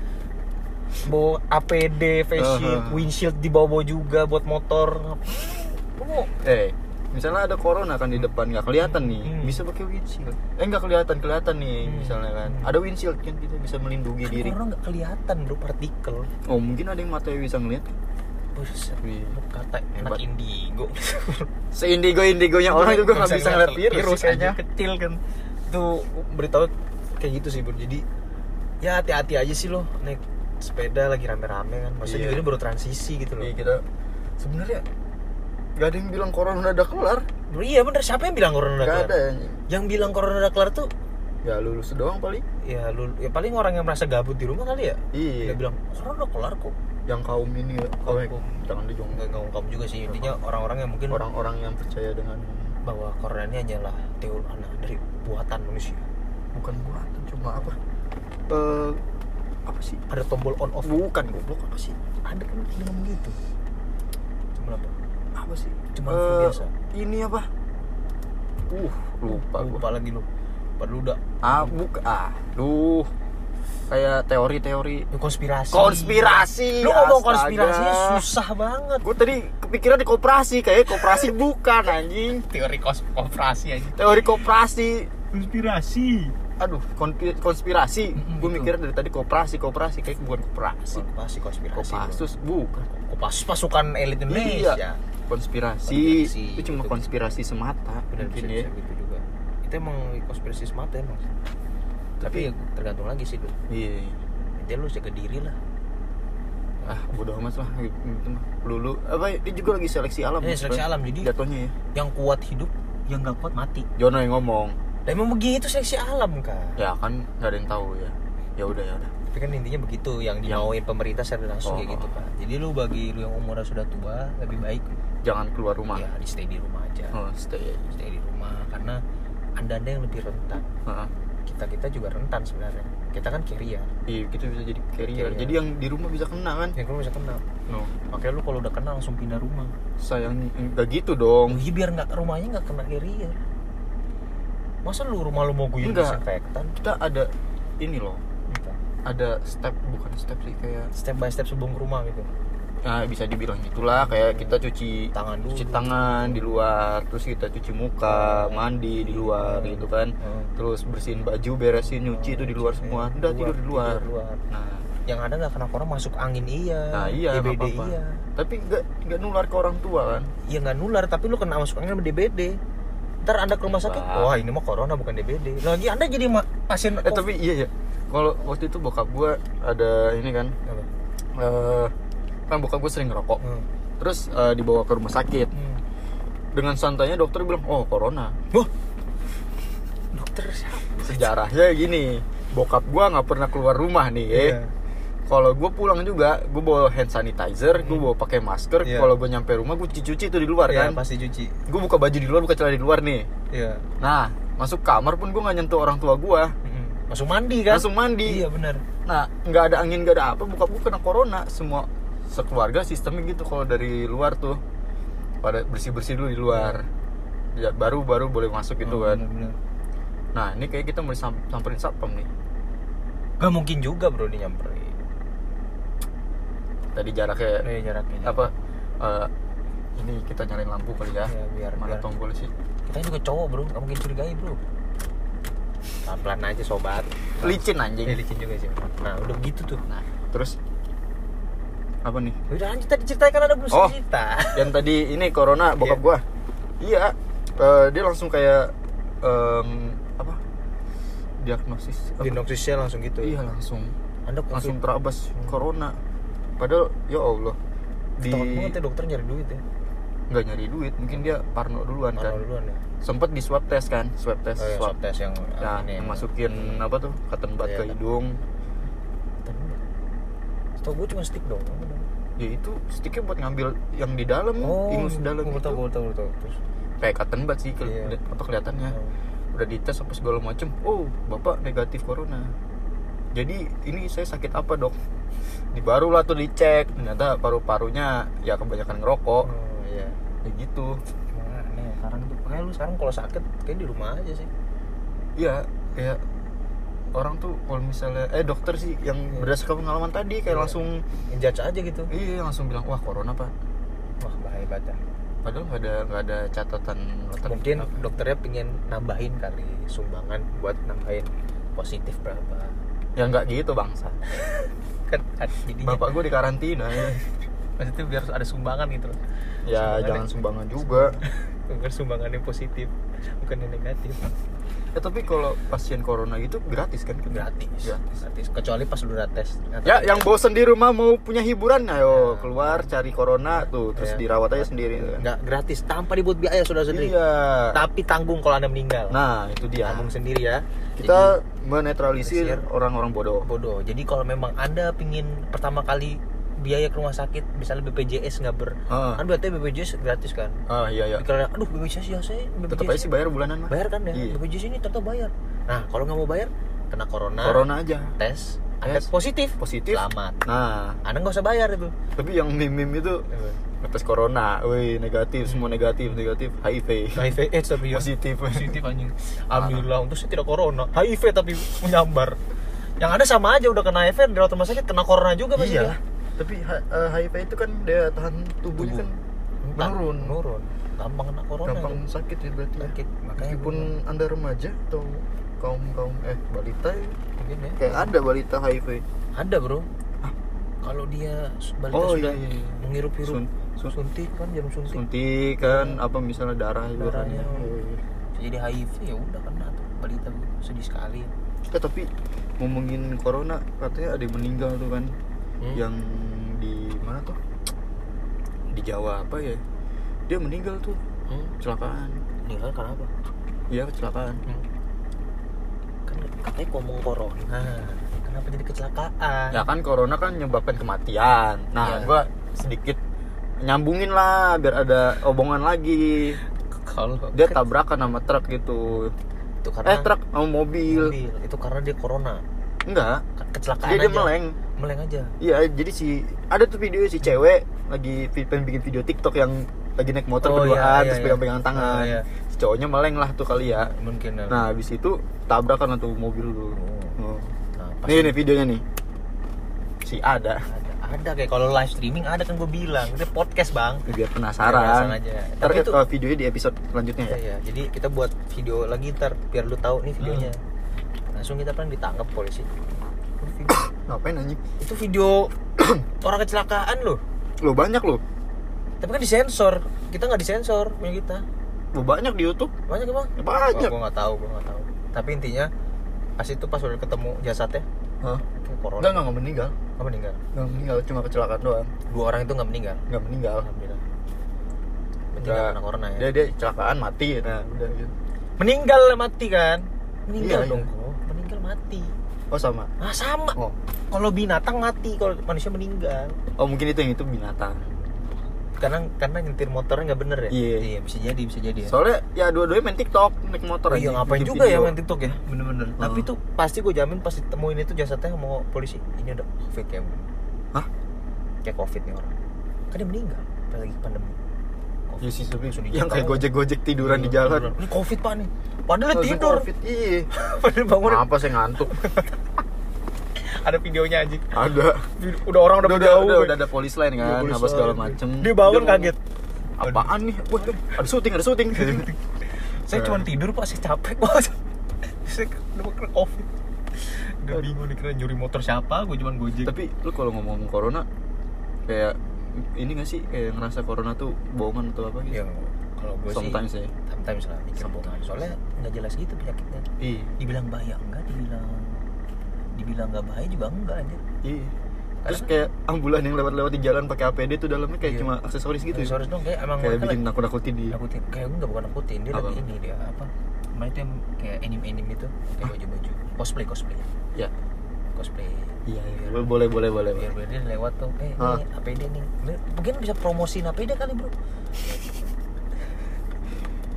Speaker 1: Bawa APD face shield windshield dibawa juga buat motor. Mau?
Speaker 2: Eh misalnya ada corona kan di depan nggak kelihatan nih.
Speaker 1: Hmm.
Speaker 2: bisa pakai windshield. Eh nggak kelihatan kelihatan nih
Speaker 1: Hmm.
Speaker 2: misalnya kan.
Speaker 1: Hmm.
Speaker 2: ada windshield kan kita bisa melindungi
Speaker 1: kan
Speaker 2: diri.
Speaker 1: orang nggak kelihatan bro partikel.
Speaker 2: Oh mungkin ada yang matanya bisa ngeliat
Speaker 1: Buset,
Speaker 2: Wih.
Speaker 1: lu kata anak indigo? <laughs>
Speaker 2: Seindigo indigonya orang juga nggak bisa ngeliat virus, kayaknya.
Speaker 1: kecil kan. Tuh beritahu kayak gitu sih bro jadi ya hati-hati aja sih lo. Naik sepeda lagi rame-rame kan. Maksudnya
Speaker 2: Iya.
Speaker 1: juga ini baru transisi gitu loh.
Speaker 2: Iya, kita sebenarnya nggak ada yang bilang corona udah kelar.
Speaker 1: Bro, iya bener. Siapa yang bilang corona udah kelar?
Speaker 2: ada yang
Speaker 1: yang bilang corona udah kelar tuh
Speaker 2: ya lulus doang paling.
Speaker 1: Ya lu ya paling orang yang merasa gabut di rumah kali ya?
Speaker 2: Iya.
Speaker 1: Dia bilang corona udah kelar kok
Speaker 2: yang kaum ini ya kaum
Speaker 1: Kaum.
Speaker 2: jangan dijong
Speaker 1: nggak nggak kamu juga sih. Intinya orang-orang yang mungkin
Speaker 2: orang-orang yang percaya dengan
Speaker 1: bahwa corona ini hanyalah teori anak dari buatan manusia.
Speaker 2: Bukan buatan cuma apa? Eh apa sih?
Speaker 1: Ada tombol on off.
Speaker 2: Bukan goblok apa sih?
Speaker 1: Ada kan yang ngomong gitu? Cuma apa?
Speaker 2: Apa sih?
Speaker 1: Cuma flu biasa.
Speaker 2: ini apa? Uh lupa gua.
Speaker 1: lupa lagi lu. Padahal udah.
Speaker 2: Ah buka ah duh kayak teori-teori.
Speaker 1: Ini konspirasi.
Speaker 2: Konspirasi,
Speaker 1: lu ngomong
Speaker 2: astaga.
Speaker 1: konspirasinya susah banget.
Speaker 2: Gue tadi kepikiran di koperasi kayak koperasi bukan anjing.
Speaker 1: Teori kos konspirasi aja
Speaker 2: teori koperasi.
Speaker 1: Konspirasi.
Speaker 2: Aduh konspirasi.
Speaker 1: Mm-mm,
Speaker 2: gue mikir dari tadi koperasi koperasi kayak bukan koperasi.
Speaker 1: Konspirasi konspirasi.
Speaker 2: Kopassus bukan.
Speaker 1: Kopassus pasukan elit Indonesia.
Speaker 2: Iya. konspirasi,
Speaker 1: Konspirasi,
Speaker 2: itu cuma
Speaker 1: gitu.
Speaker 2: konspirasi semata
Speaker 1: benar bisa,
Speaker 2: ya.
Speaker 1: bisa gitu juga. Itu emang konspirasi semata emang tapi ya tergantung lagi sih Dul.
Speaker 2: iya
Speaker 1: intinya lu jaga diri lah.
Speaker 2: Ah bodo amat lah. Lulu. Apa dia juga lagi seleksi alam
Speaker 1: Eh, seleksi alam, jadi-
Speaker 2: jatuhnya ya.
Speaker 1: yang kuat hidup yang nggak kuat mati.
Speaker 2: Jono yang ngomong.
Speaker 1: Lah emang begitu seleksi alam kan
Speaker 2: ya kan nggak ada yang tahu ya. Ya udah ya udah.
Speaker 1: Tapi kan intinya begitu yang dimauin pemerintah secara langsung
Speaker 2: Oh.
Speaker 1: kayak gitu kan jadi lu bagi lu yang umurnya sudah tua lebih baik
Speaker 2: jangan keluar rumah.
Speaker 1: Ya di stay di rumah aja.
Speaker 2: Oh, stay.
Speaker 1: Stay di rumah karena anda anda yang lebih rentan.
Speaker 2: Heeh.
Speaker 1: Kita kita juga rentan sebenarnya. Kita kan carrier.
Speaker 2: Iya kita bisa jadi carrier.
Speaker 1: Carrier.
Speaker 2: jadi yang di rumah bisa kena kan?
Speaker 1: Yang kalau bisa kena.
Speaker 2: No.
Speaker 1: Makanya lu kalau udah kena langsung pindah rumah.
Speaker 2: Sayang nggak gitu dong.
Speaker 1: Iya biar nggak rumahnya nggak kena carrier. Masa lu rumah lu mau gue disinfektan?
Speaker 2: Kita ada ini loh. Ada step bukan step sih kayak
Speaker 1: step by step sebelum ke rumah gitu
Speaker 2: nah bisa dibilang gitulah kayak kita cuci
Speaker 1: Tangan dulu.
Speaker 2: cuci tangan di luar terus kita cuci muka mandi di luar gitu kan.
Speaker 1: Hmm.
Speaker 2: terus bersihin baju beresin nyuci itu di luar semua. udah tidur di luar. nah.
Speaker 1: Yang ada nggak kena corona masuk angin iya.
Speaker 2: Nah iya
Speaker 1: DBD iya.
Speaker 2: Tapi nggak nggak nular ke orang tua kan?
Speaker 1: Iya nggak nular tapi lu kena masuk angin sama DBD ntar anda ke rumah sakit
Speaker 2: Wah.
Speaker 1: wah ini mah corona bukan DBD lagi anda jadi pasien
Speaker 2: eh tapi iya ya kalau waktu itu bokap gua ada ini kan
Speaker 1: Apa?
Speaker 2: eh kan bokap gue sering ngerokok.
Speaker 1: Hmm.
Speaker 2: terus eh, dibawa ke rumah sakit.
Speaker 1: Hmm.
Speaker 2: dengan santainya dokter bilang oh corona.
Speaker 1: Wah, dokter siapa?
Speaker 2: Sejarahnya gini bokap gua nggak pernah keluar rumah nih ya
Speaker 1: Iya.
Speaker 2: kalau gue pulang juga gue bawa hand sanitizer gue bawa pakai masker.
Speaker 1: Iya.
Speaker 2: kalau gue nyampe rumah gue cuci-cuci itu di luar
Speaker 1: Iya,
Speaker 2: kan?
Speaker 1: pasti cuci.
Speaker 2: Gue buka baju di luar buka celana di luar nih.
Speaker 1: Iya.
Speaker 2: Nah masuk kamar pun gue nggak nyentuh orang tua gue
Speaker 1: Mm-mm. langsung mandi kan?
Speaker 2: Langsung mandi.
Speaker 1: Iya benar.
Speaker 2: Nah nggak ada angin nggak ada apa bokap gue kena corona. Semua sekeluarga sistemnya gitu kalau dari luar tuh. Pada bersih bersih dulu di luar. Ya, baru baru boleh masuk gitu
Speaker 1: Oh,
Speaker 2: kan.
Speaker 1: benar-benar.
Speaker 2: nah ini kayak kita mau disam- samperin satpam nih.
Speaker 1: Gak mungkin juga bro dia nyamperin.
Speaker 2: Tadi jaraknya
Speaker 1: Eh jaraknya.
Speaker 2: apa eh, ini kita nyalain lampu kali ya,
Speaker 1: Ya, biar-
Speaker 2: mana
Speaker 1: biar-
Speaker 2: tombol sih?
Speaker 1: Kita juga cowok bro, gak mungkin curigai bro. Pelan-pelan aja sobat.
Speaker 2: Licin anjing.
Speaker 1: Iya licin juga sih. Nah udah begitu tuh.
Speaker 2: Nah terus apa nih?
Speaker 1: Udah lanjut tadi ceritakan ada belum
Speaker 2: Oh.
Speaker 1: cerita. <laughs>
Speaker 2: yang tadi ini corona bokap
Speaker 1: Iya.
Speaker 2: gua. Iya eh, dia langsung kayak em, apa? Diagnosis apa?
Speaker 1: Diagnosisnya langsung gitu.
Speaker 2: Iya langsung.
Speaker 1: Anda
Speaker 2: langsung terabas corona. Padahal ya allah di
Speaker 1: banget ya dokter nyari duit ya?
Speaker 2: Nggak nyari duit mungkin dia parno duluan kan.
Speaker 1: Parno duluan ya?
Speaker 2: Sempet di swab test kan swab test
Speaker 1: Oh iya,
Speaker 2: swab
Speaker 1: swab test yang
Speaker 2: ya,
Speaker 1: ini
Speaker 2: yang masukin apa tuh cotton bud
Speaker 1: Iya,
Speaker 2: ke
Speaker 1: kan.
Speaker 2: hidung.
Speaker 1: Tau gue cuma stick dong
Speaker 2: ya itu sticknya buat ngambil yang di dalam ingus dalam
Speaker 1: gue
Speaker 2: itu.
Speaker 1: tau, gue tau, gue tau Terus
Speaker 2: kayak cotton bud sih ke,
Speaker 1: Iya.
Speaker 2: apa kelihatannya.
Speaker 1: Oh.
Speaker 2: udah dites apa segala macem. Oh bapak negatif corona. Jadi ini saya sakit apa dok? Di baru lah tuh dicek. Ternyata paru-parunya ya kebanyakan ngerokok.
Speaker 1: Oh iya.
Speaker 2: Ya gitu.
Speaker 1: Emang aneh sekarang tuh? Makanya lu sekarang kalau sakit kayak di rumah aja sih.
Speaker 2: Iya kayak orang tuh kalau misalnya eh dokter sih yang
Speaker 1: Iya.
Speaker 2: berdasarkan pengalaman tadi kayak
Speaker 1: Iya.
Speaker 2: langsung
Speaker 1: Ngejudge aja gitu.
Speaker 2: Iya langsung bilang wah corona pak.
Speaker 1: Wah bahaya banget ya.
Speaker 2: padahal nggak ada nggak ada catatan
Speaker 1: Mungkin
Speaker 2: belakang.
Speaker 1: dokternya pengen nambahin kali sumbangan buat nambahin positif berapa.
Speaker 2: Ya nggak gitu bangsa <laughs>
Speaker 1: kan kan jadinya.
Speaker 2: Bapak gue di karantina ya, <laughs>
Speaker 1: maksudnya biar ada sumbangan gitu loh.
Speaker 2: Ya
Speaker 1: Sumbangan
Speaker 2: jangan
Speaker 1: yang-
Speaker 2: sumbangan juga. <laughs>
Speaker 1: Bukan sumbangan yang positif bukan yang negatif
Speaker 2: ya tapi kalau pasien corona gitu gratis kan
Speaker 1: gratis
Speaker 2: Gratis.
Speaker 1: gratis kecuali pas lu tes
Speaker 2: Ya, yang bosen di rumah mau punya hiburan, ayo
Speaker 1: Ya.
Speaker 2: keluar cari corona tuh, terus
Speaker 1: Ya.
Speaker 2: dirawat aja sendiri.
Speaker 1: nggak gratis tanpa dibuat biaya sudah sendiri
Speaker 2: Iya.
Speaker 1: tapi tanggung kalau anda meninggal
Speaker 2: Nah, itu dia.
Speaker 1: tanggung sendiri ya
Speaker 2: Kita menetralisir
Speaker 1: Menetralisir.
Speaker 2: orang-orang bodoh.
Speaker 1: bodoh jadi kalau memang anda pingin pertama kali biaya ke rumah sakit misalnya BPJS nggak ber
Speaker 2: Ah.
Speaker 1: kan berarti BPJS gratis kan
Speaker 2: Ah, iya ya.
Speaker 1: Jadi kalau aduh BPJS ya saya BPJS
Speaker 2: Tetap aja sih bayar bulanan mah.
Speaker 1: bayar kan ya
Speaker 2: Iya.
Speaker 1: BPJS ini ternyata bayar nah kalau nggak mau bayar kena corona,
Speaker 2: Corona aja.
Speaker 1: tes anda
Speaker 2: Tes.
Speaker 1: positif
Speaker 2: Positif.
Speaker 1: selamat
Speaker 2: Nah,
Speaker 1: anda nggak usah bayar itu
Speaker 2: tapi yang meme-meme itu ngetes corona, wih negatif, semua negatif, negatif, HIV.
Speaker 1: HIV AIDS tapi ya
Speaker 2: Positif.
Speaker 1: positif anjing alhamdulillah untuk saya tidak corona HIV tapi menyambar yang ada sama aja udah kena HIV di rumah sakit kena corona juga pasti
Speaker 2: Iya.
Speaker 1: dia.
Speaker 2: Tapi H- eh, HIV itu kan daya tahan tubuhnya kan
Speaker 1: Entah,
Speaker 2: menurun.
Speaker 1: menurun gampang kena corona
Speaker 2: gampang
Speaker 1: itu.
Speaker 2: sakit ya berarti. ya.
Speaker 1: sakit makanya
Speaker 2: Meskipun anda remaja atau kaum kaum eh balita ya,
Speaker 1: mungkin ya
Speaker 2: kayak ada balita HIV.
Speaker 1: ada bro kalau dia balita
Speaker 2: Oh,
Speaker 1: sudah
Speaker 2: iya, iya, iya.
Speaker 1: menghirup-hirup
Speaker 2: Sun- sun-
Speaker 1: suntik kan jarum suntik
Speaker 2: Suntik kan apa misalnya darah kan
Speaker 1: Darahnya.
Speaker 2: ya. Iya, iya.
Speaker 1: jadi HIV ya udah kena tuh balita sedih sekali
Speaker 2: eh tapi ngomongin corona katanya ada yang meninggal tuh kan
Speaker 1: Hmm?
Speaker 2: yang mana tuh di Jawa apa ya dia meninggal tuh
Speaker 1: Hmm?
Speaker 2: kecelakaan
Speaker 1: Meninggal karena apa?
Speaker 2: iya kecelakaan
Speaker 1: Kan katanya ngomong corona. Kenapa jadi kecelakaan?
Speaker 2: ya kan corona kan menyebabkan kematian nah
Speaker 1: Iya.
Speaker 2: gua sedikit nyambungin lah biar ada obongan lagi
Speaker 1: Kalau
Speaker 2: dia tabrakan sama truk gitu
Speaker 1: itu
Speaker 2: eh
Speaker 1: karena
Speaker 2: truk sama mobil,
Speaker 1: mobil. Itu karena dia corona.
Speaker 2: Enggak
Speaker 1: Ke- Kecelakaan
Speaker 2: dia, dia
Speaker 1: aja.
Speaker 2: meleng
Speaker 1: Meleng aja.
Speaker 2: iya jadi si ada tuh video si cewek lagi pengen bikin video TikTok yang lagi naik motor
Speaker 1: Oh,
Speaker 2: berduaan
Speaker 1: iya, iya,
Speaker 2: terus
Speaker 1: iya.
Speaker 2: pegang-pegangan tangan
Speaker 1: Ah, iya.
Speaker 2: si cowoknya meleng lah tuh kali ya
Speaker 1: Mungkin. ya.
Speaker 2: nah habis itu tabrakan tuh mobil tuh
Speaker 1: Oh.
Speaker 2: Oh.
Speaker 1: Nah,
Speaker 2: nih nih videonya nih si ada
Speaker 1: ada ada kayak kalau live streaming ada kan gue bilang itu podcast bang
Speaker 2: biar
Speaker 1: Penasaran
Speaker 2: penasaran
Speaker 1: aja.
Speaker 2: ntar
Speaker 1: Tapi itu-
Speaker 2: videonya di episode selanjutnya
Speaker 1: ya,
Speaker 2: ya
Speaker 1: ya jadi kita buat video lagi ntar biar lu tahu nih videonya langsung kita kan ditangkap polisi. <coughs>
Speaker 2: Ngapain anjing?
Speaker 1: Itu video <coughs> orang kecelakaan loh.
Speaker 2: Lo banyak lo
Speaker 1: tapi kan disensor. Kita nggak disensor punya kita.
Speaker 2: Lo banyak di YouTube.
Speaker 1: Banyak emang
Speaker 2: Ya, banyak.
Speaker 1: gue nggak tahu gue nggak tahu. Tapi intinya pas itu pas udah ketemu jasadnya
Speaker 2: Hah?
Speaker 1: corona.
Speaker 2: Enggak enggak nggak meninggal.
Speaker 1: Nggak meninggal.
Speaker 2: Nggak meninggal cuma kecelakaan doang.
Speaker 1: Dua orang itu nggak meninggal.
Speaker 2: Nggak meninggal.
Speaker 1: Alhamdulillah. Berarti
Speaker 2: nggak.
Speaker 1: kena corona ya?
Speaker 2: Dia dia kecelakaan mati nah udah gitu.
Speaker 1: Meninggal mati kan? Meninggal
Speaker 2: Iya,
Speaker 1: dong
Speaker 2: iya.
Speaker 1: Mati.
Speaker 2: Oh sama?
Speaker 1: Ah sama.
Speaker 2: Oh.
Speaker 1: Kalau binatang mati kalau manusia meninggal.
Speaker 2: Oh mungkin itu yang itu binatang.
Speaker 1: Karena karena nyetir motornya nggak bener ya?
Speaker 2: Iya.
Speaker 1: bisa jadi bisa jadi ya.
Speaker 2: Soalnya ya dua-duanya main TikTok naik motor
Speaker 1: Oh iya ngapain
Speaker 2: bikin
Speaker 1: juga ya
Speaker 2: video.
Speaker 1: main TikTok ya? Bener-bener.
Speaker 2: Hmm.
Speaker 1: tapi tuh pasti gue jamin pas ditemuin itu jasadnya mau polisi. Ini ada covid kayak
Speaker 2: Hah?
Speaker 1: kayak covid nih orang. Kan dia meninggal lagi pandemi
Speaker 2: Iya sih tapi
Speaker 1: Langsung
Speaker 2: yang kayak gojek-gojek tiduran di
Speaker 1: Iya,
Speaker 2: jalan.
Speaker 1: tiduran. ini covid pak nih padahal
Speaker 2: Langsung
Speaker 1: tidur
Speaker 2: Covid, Iya. <laughs>
Speaker 1: padahal bangun
Speaker 2: Apa saya ngantuk? <laughs>
Speaker 1: ada videonya anjing
Speaker 2: ada.
Speaker 1: udah orang udah,
Speaker 2: Udah, udah,
Speaker 1: jauh
Speaker 2: udah, udah ada polis lain
Speaker 1: Iya,
Speaker 2: kan,
Speaker 1: polis
Speaker 2: apa segala macem.
Speaker 1: dia bangun kaget
Speaker 2: Apaan nih? Wah, ada syuting, ada syuting. <laughs>
Speaker 1: saya cuma tidur pak saya capek bos saya udah kena covid udah bingung nih kira nyuri motor siapa gue cuma gojek
Speaker 2: Tapi lu kalau ngomong corona kayak ini gak sih kayak ngerasa corona tuh bohongan atau apa gitu?
Speaker 1: ya kalau gue sih
Speaker 2: Sometimes ya.
Speaker 1: sometimes lah mikir bohongan soalnya nggak jelas gitu penyakitnya
Speaker 2: Iya.
Speaker 1: dibilang bahaya enggak dibilang dibilang nggak bahaya juga enggak aja
Speaker 2: Iya. Terus kayak ambulan yang lewat-lewat di jalan pakai APD tuh dalamnya kayak
Speaker 1: Iya.
Speaker 2: cuma aksesoris gitu. ya?
Speaker 1: sorry dong kayak emang
Speaker 2: Kayak
Speaker 1: mereka
Speaker 2: bikin nakut-nakutin di.
Speaker 1: nakutin kayak enggak bukan nakutin dia
Speaker 2: Apa?
Speaker 1: lagi ini dia apa kemarin itu yang kayak anime anime itu kayak baju baju cosplay cosplay
Speaker 2: Ya.
Speaker 1: Cosplay
Speaker 2: Iya,
Speaker 1: Biar-
Speaker 2: iya. boleh boleh boleh.
Speaker 1: biar
Speaker 2: boleh.
Speaker 1: biar dia lewat tuh eh
Speaker 2: Ah.
Speaker 1: ini APD nih Ini mungkin bisa promosiin APD kali bro <laughs>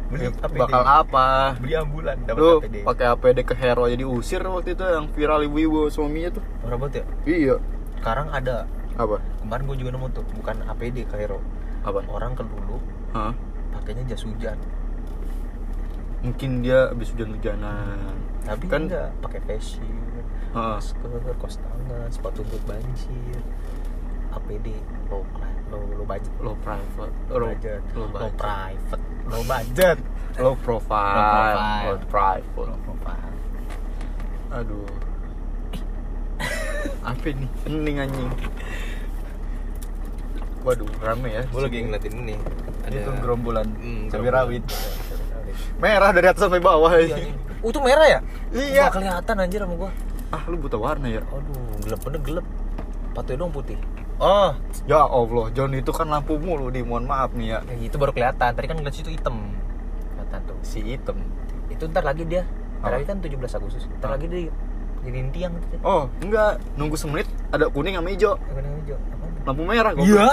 Speaker 1: beli APD
Speaker 2: bakal apa?
Speaker 1: beli ambulan dapat
Speaker 2: Lu
Speaker 1: APD
Speaker 2: pakai APD ke hero jadi usir waktu itu yang viral ibu-ibu suaminya tuh.
Speaker 1: tuh ya
Speaker 2: Iya.
Speaker 1: sekarang ada
Speaker 2: Apa?
Speaker 1: kemarin gue juga nemu tuh bukan APD Kairo
Speaker 2: Apa?
Speaker 1: orang ke dulu
Speaker 2: Hah?
Speaker 1: pakainya jas hujan
Speaker 2: Mungkin dia habis hujan-hujanan.
Speaker 1: tapi
Speaker 2: Kan-
Speaker 1: enggak pakai face shield Masker kos tangan sepatu boot banjir APD low low low budget
Speaker 2: Low private,
Speaker 1: low budget
Speaker 2: low,
Speaker 1: low private low budget <laughs>
Speaker 2: low profile,
Speaker 1: Low profile.
Speaker 2: low private.
Speaker 1: low profile
Speaker 2: Aduh. <laughs> Apa ini? Hening anjing. Waduh, rame ya.
Speaker 1: gue lagi ngeliatin ini
Speaker 2: Itu gerombolan
Speaker 1: Hmm,
Speaker 2: cabai
Speaker 1: gerombolan.
Speaker 2: rawit. Merah dari atas sampai bawah.
Speaker 1: Iya, ini. Oh, itu merah ya?
Speaker 2: Iya.
Speaker 1: Nggak kelihatan anjir sama gua.
Speaker 2: Ah, lu buta warna ya?
Speaker 1: Aduh, gelap bener gelap. Patutnya dong putih. Oh,
Speaker 2: Ya Allah, John itu kan lampu mulu di. Mohon maaf nih ya.
Speaker 1: ya itu baru kelihatan. Tadi kan ngeliat situ hitam. Kelihatan tuh.
Speaker 2: Si hitam.
Speaker 1: Itu ntar lagi dia. Ntar
Speaker 2: Apa?
Speaker 1: lagi kan 17 Agustus. Ntar
Speaker 2: Ah.
Speaker 1: lagi dia jadiin tiang gitu.
Speaker 2: Oh, enggak. Nunggu semenit ada kuning sama hijau.
Speaker 1: Apa yang hijau?
Speaker 2: Lampu merah gua.
Speaker 1: Iya.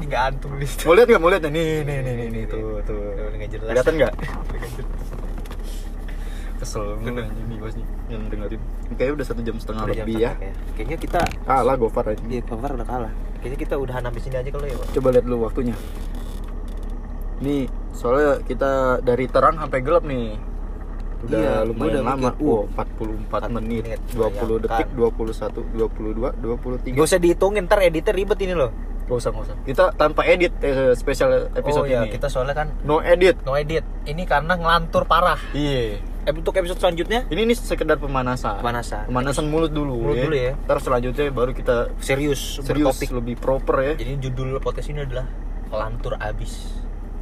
Speaker 1: Digantung di situ.
Speaker 2: Mau lihat nggak? Mau lihat nggak? Nih, nih, nih, nih, nih, tuh, tuh.
Speaker 1: Tuh, nggak jelas.
Speaker 2: Kelihatan nggak? <laughs> Kesel banget anjing nih pasti yang dengerin. Kayaknya udah satu jam setengah
Speaker 1: Udah jam
Speaker 2: lebih ya.
Speaker 1: setengah kayak. Kayaknya kita
Speaker 2: Kalah Gofar aja.
Speaker 1: Iya, cover udah kalah. Kayaknya kita udahan habis ini aja kalau ya, Pak.
Speaker 2: Coba lihat dulu waktunya. Nih, soalnya kita dari terang sampai gelap nih. Udah
Speaker 1: Iya,
Speaker 2: lumayan
Speaker 1: udah
Speaker 2: lama.
Speaker 1: mikir, uh,
Speaker 2: Oh, 44 menit,
Speaker 1: menit,
Speaker 2: 20 detik,
Speaker 1: bayangkan.
Speaker 2: 21, 22, 23.
Speaker 1: Gak usah dihitungin, ntar editnya ribet ini loh.
Speaker 2: Gak usah, gak usah. Kita tanpa edit eh, spesial episode
Speaker 1: oh iya,
Speaker 2: ini.
Speaker 1: kita soalnya kan
Speaker 2: No edit.
Speaker 1: no edit. Ini karena ngelantur parah.
Speaker 2: Iya.
Speaker 1: Eh, untuk episode selanjutnya
Speaker 2: Ini nih sekedar pemanasan.
Speaker 1: Pemanasan.
Speaker 2: Pemanasan mulut dulu.
Speaker 1: Mulut dulu ya.
Speaker 2: Ntar selanjutnya baru kita
Speaker 1: serius,
Speaker 2: serius
Speaker 1: bertopik.
Speaker 2: lebih proper ya.
Speaker 1: Jadi judul podcast ini adalah Lantur Abis.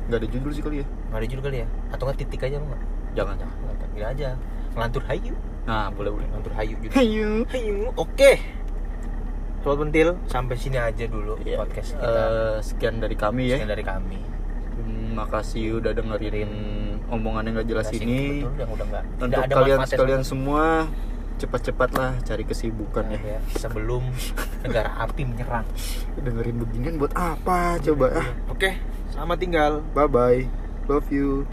Speaker 2: Gak ada judul sih kali ya.
Speaker 1: Nggak ada judul kali ya? Atau nggak titik aja nggak?
Speaker 2: Jangan, jangan.
Speaker 1: Nggak, aja. Ngelantur hayu.
Speaker 2: nah boleh boleh
Speaker 1: Ngantur hayu juga
Speaker 2: Hayu.
Speaker 1: hayu oke Sobat Pentil sampai sini aja dulu
Speaker 2: Iya.
Speaker 1: podcast kita
Speaker 2: Eh, sekian dari kami ya
Speaker 1: Sekian dari kami
Speaker 2: Terima kasih udah dengerin omongan yang gak jelas ini.
Speaker 1: betul, yang udah tidak
Speaker 2: Untuk
Speaker 1: ada
Speaker 2: kalian sekalian semua cepat-cepatlah cari kesibukan
Speaker 1: sama-
Speaker 2: ya.
Speaker 1: ya, sebelum <laughs> negara api menyerang
Speaker 2: Dengerin beginian buat apa coba? Ah,
Speaker 1: oke selamat tinggal
Speaker 2: bye bye. Love you.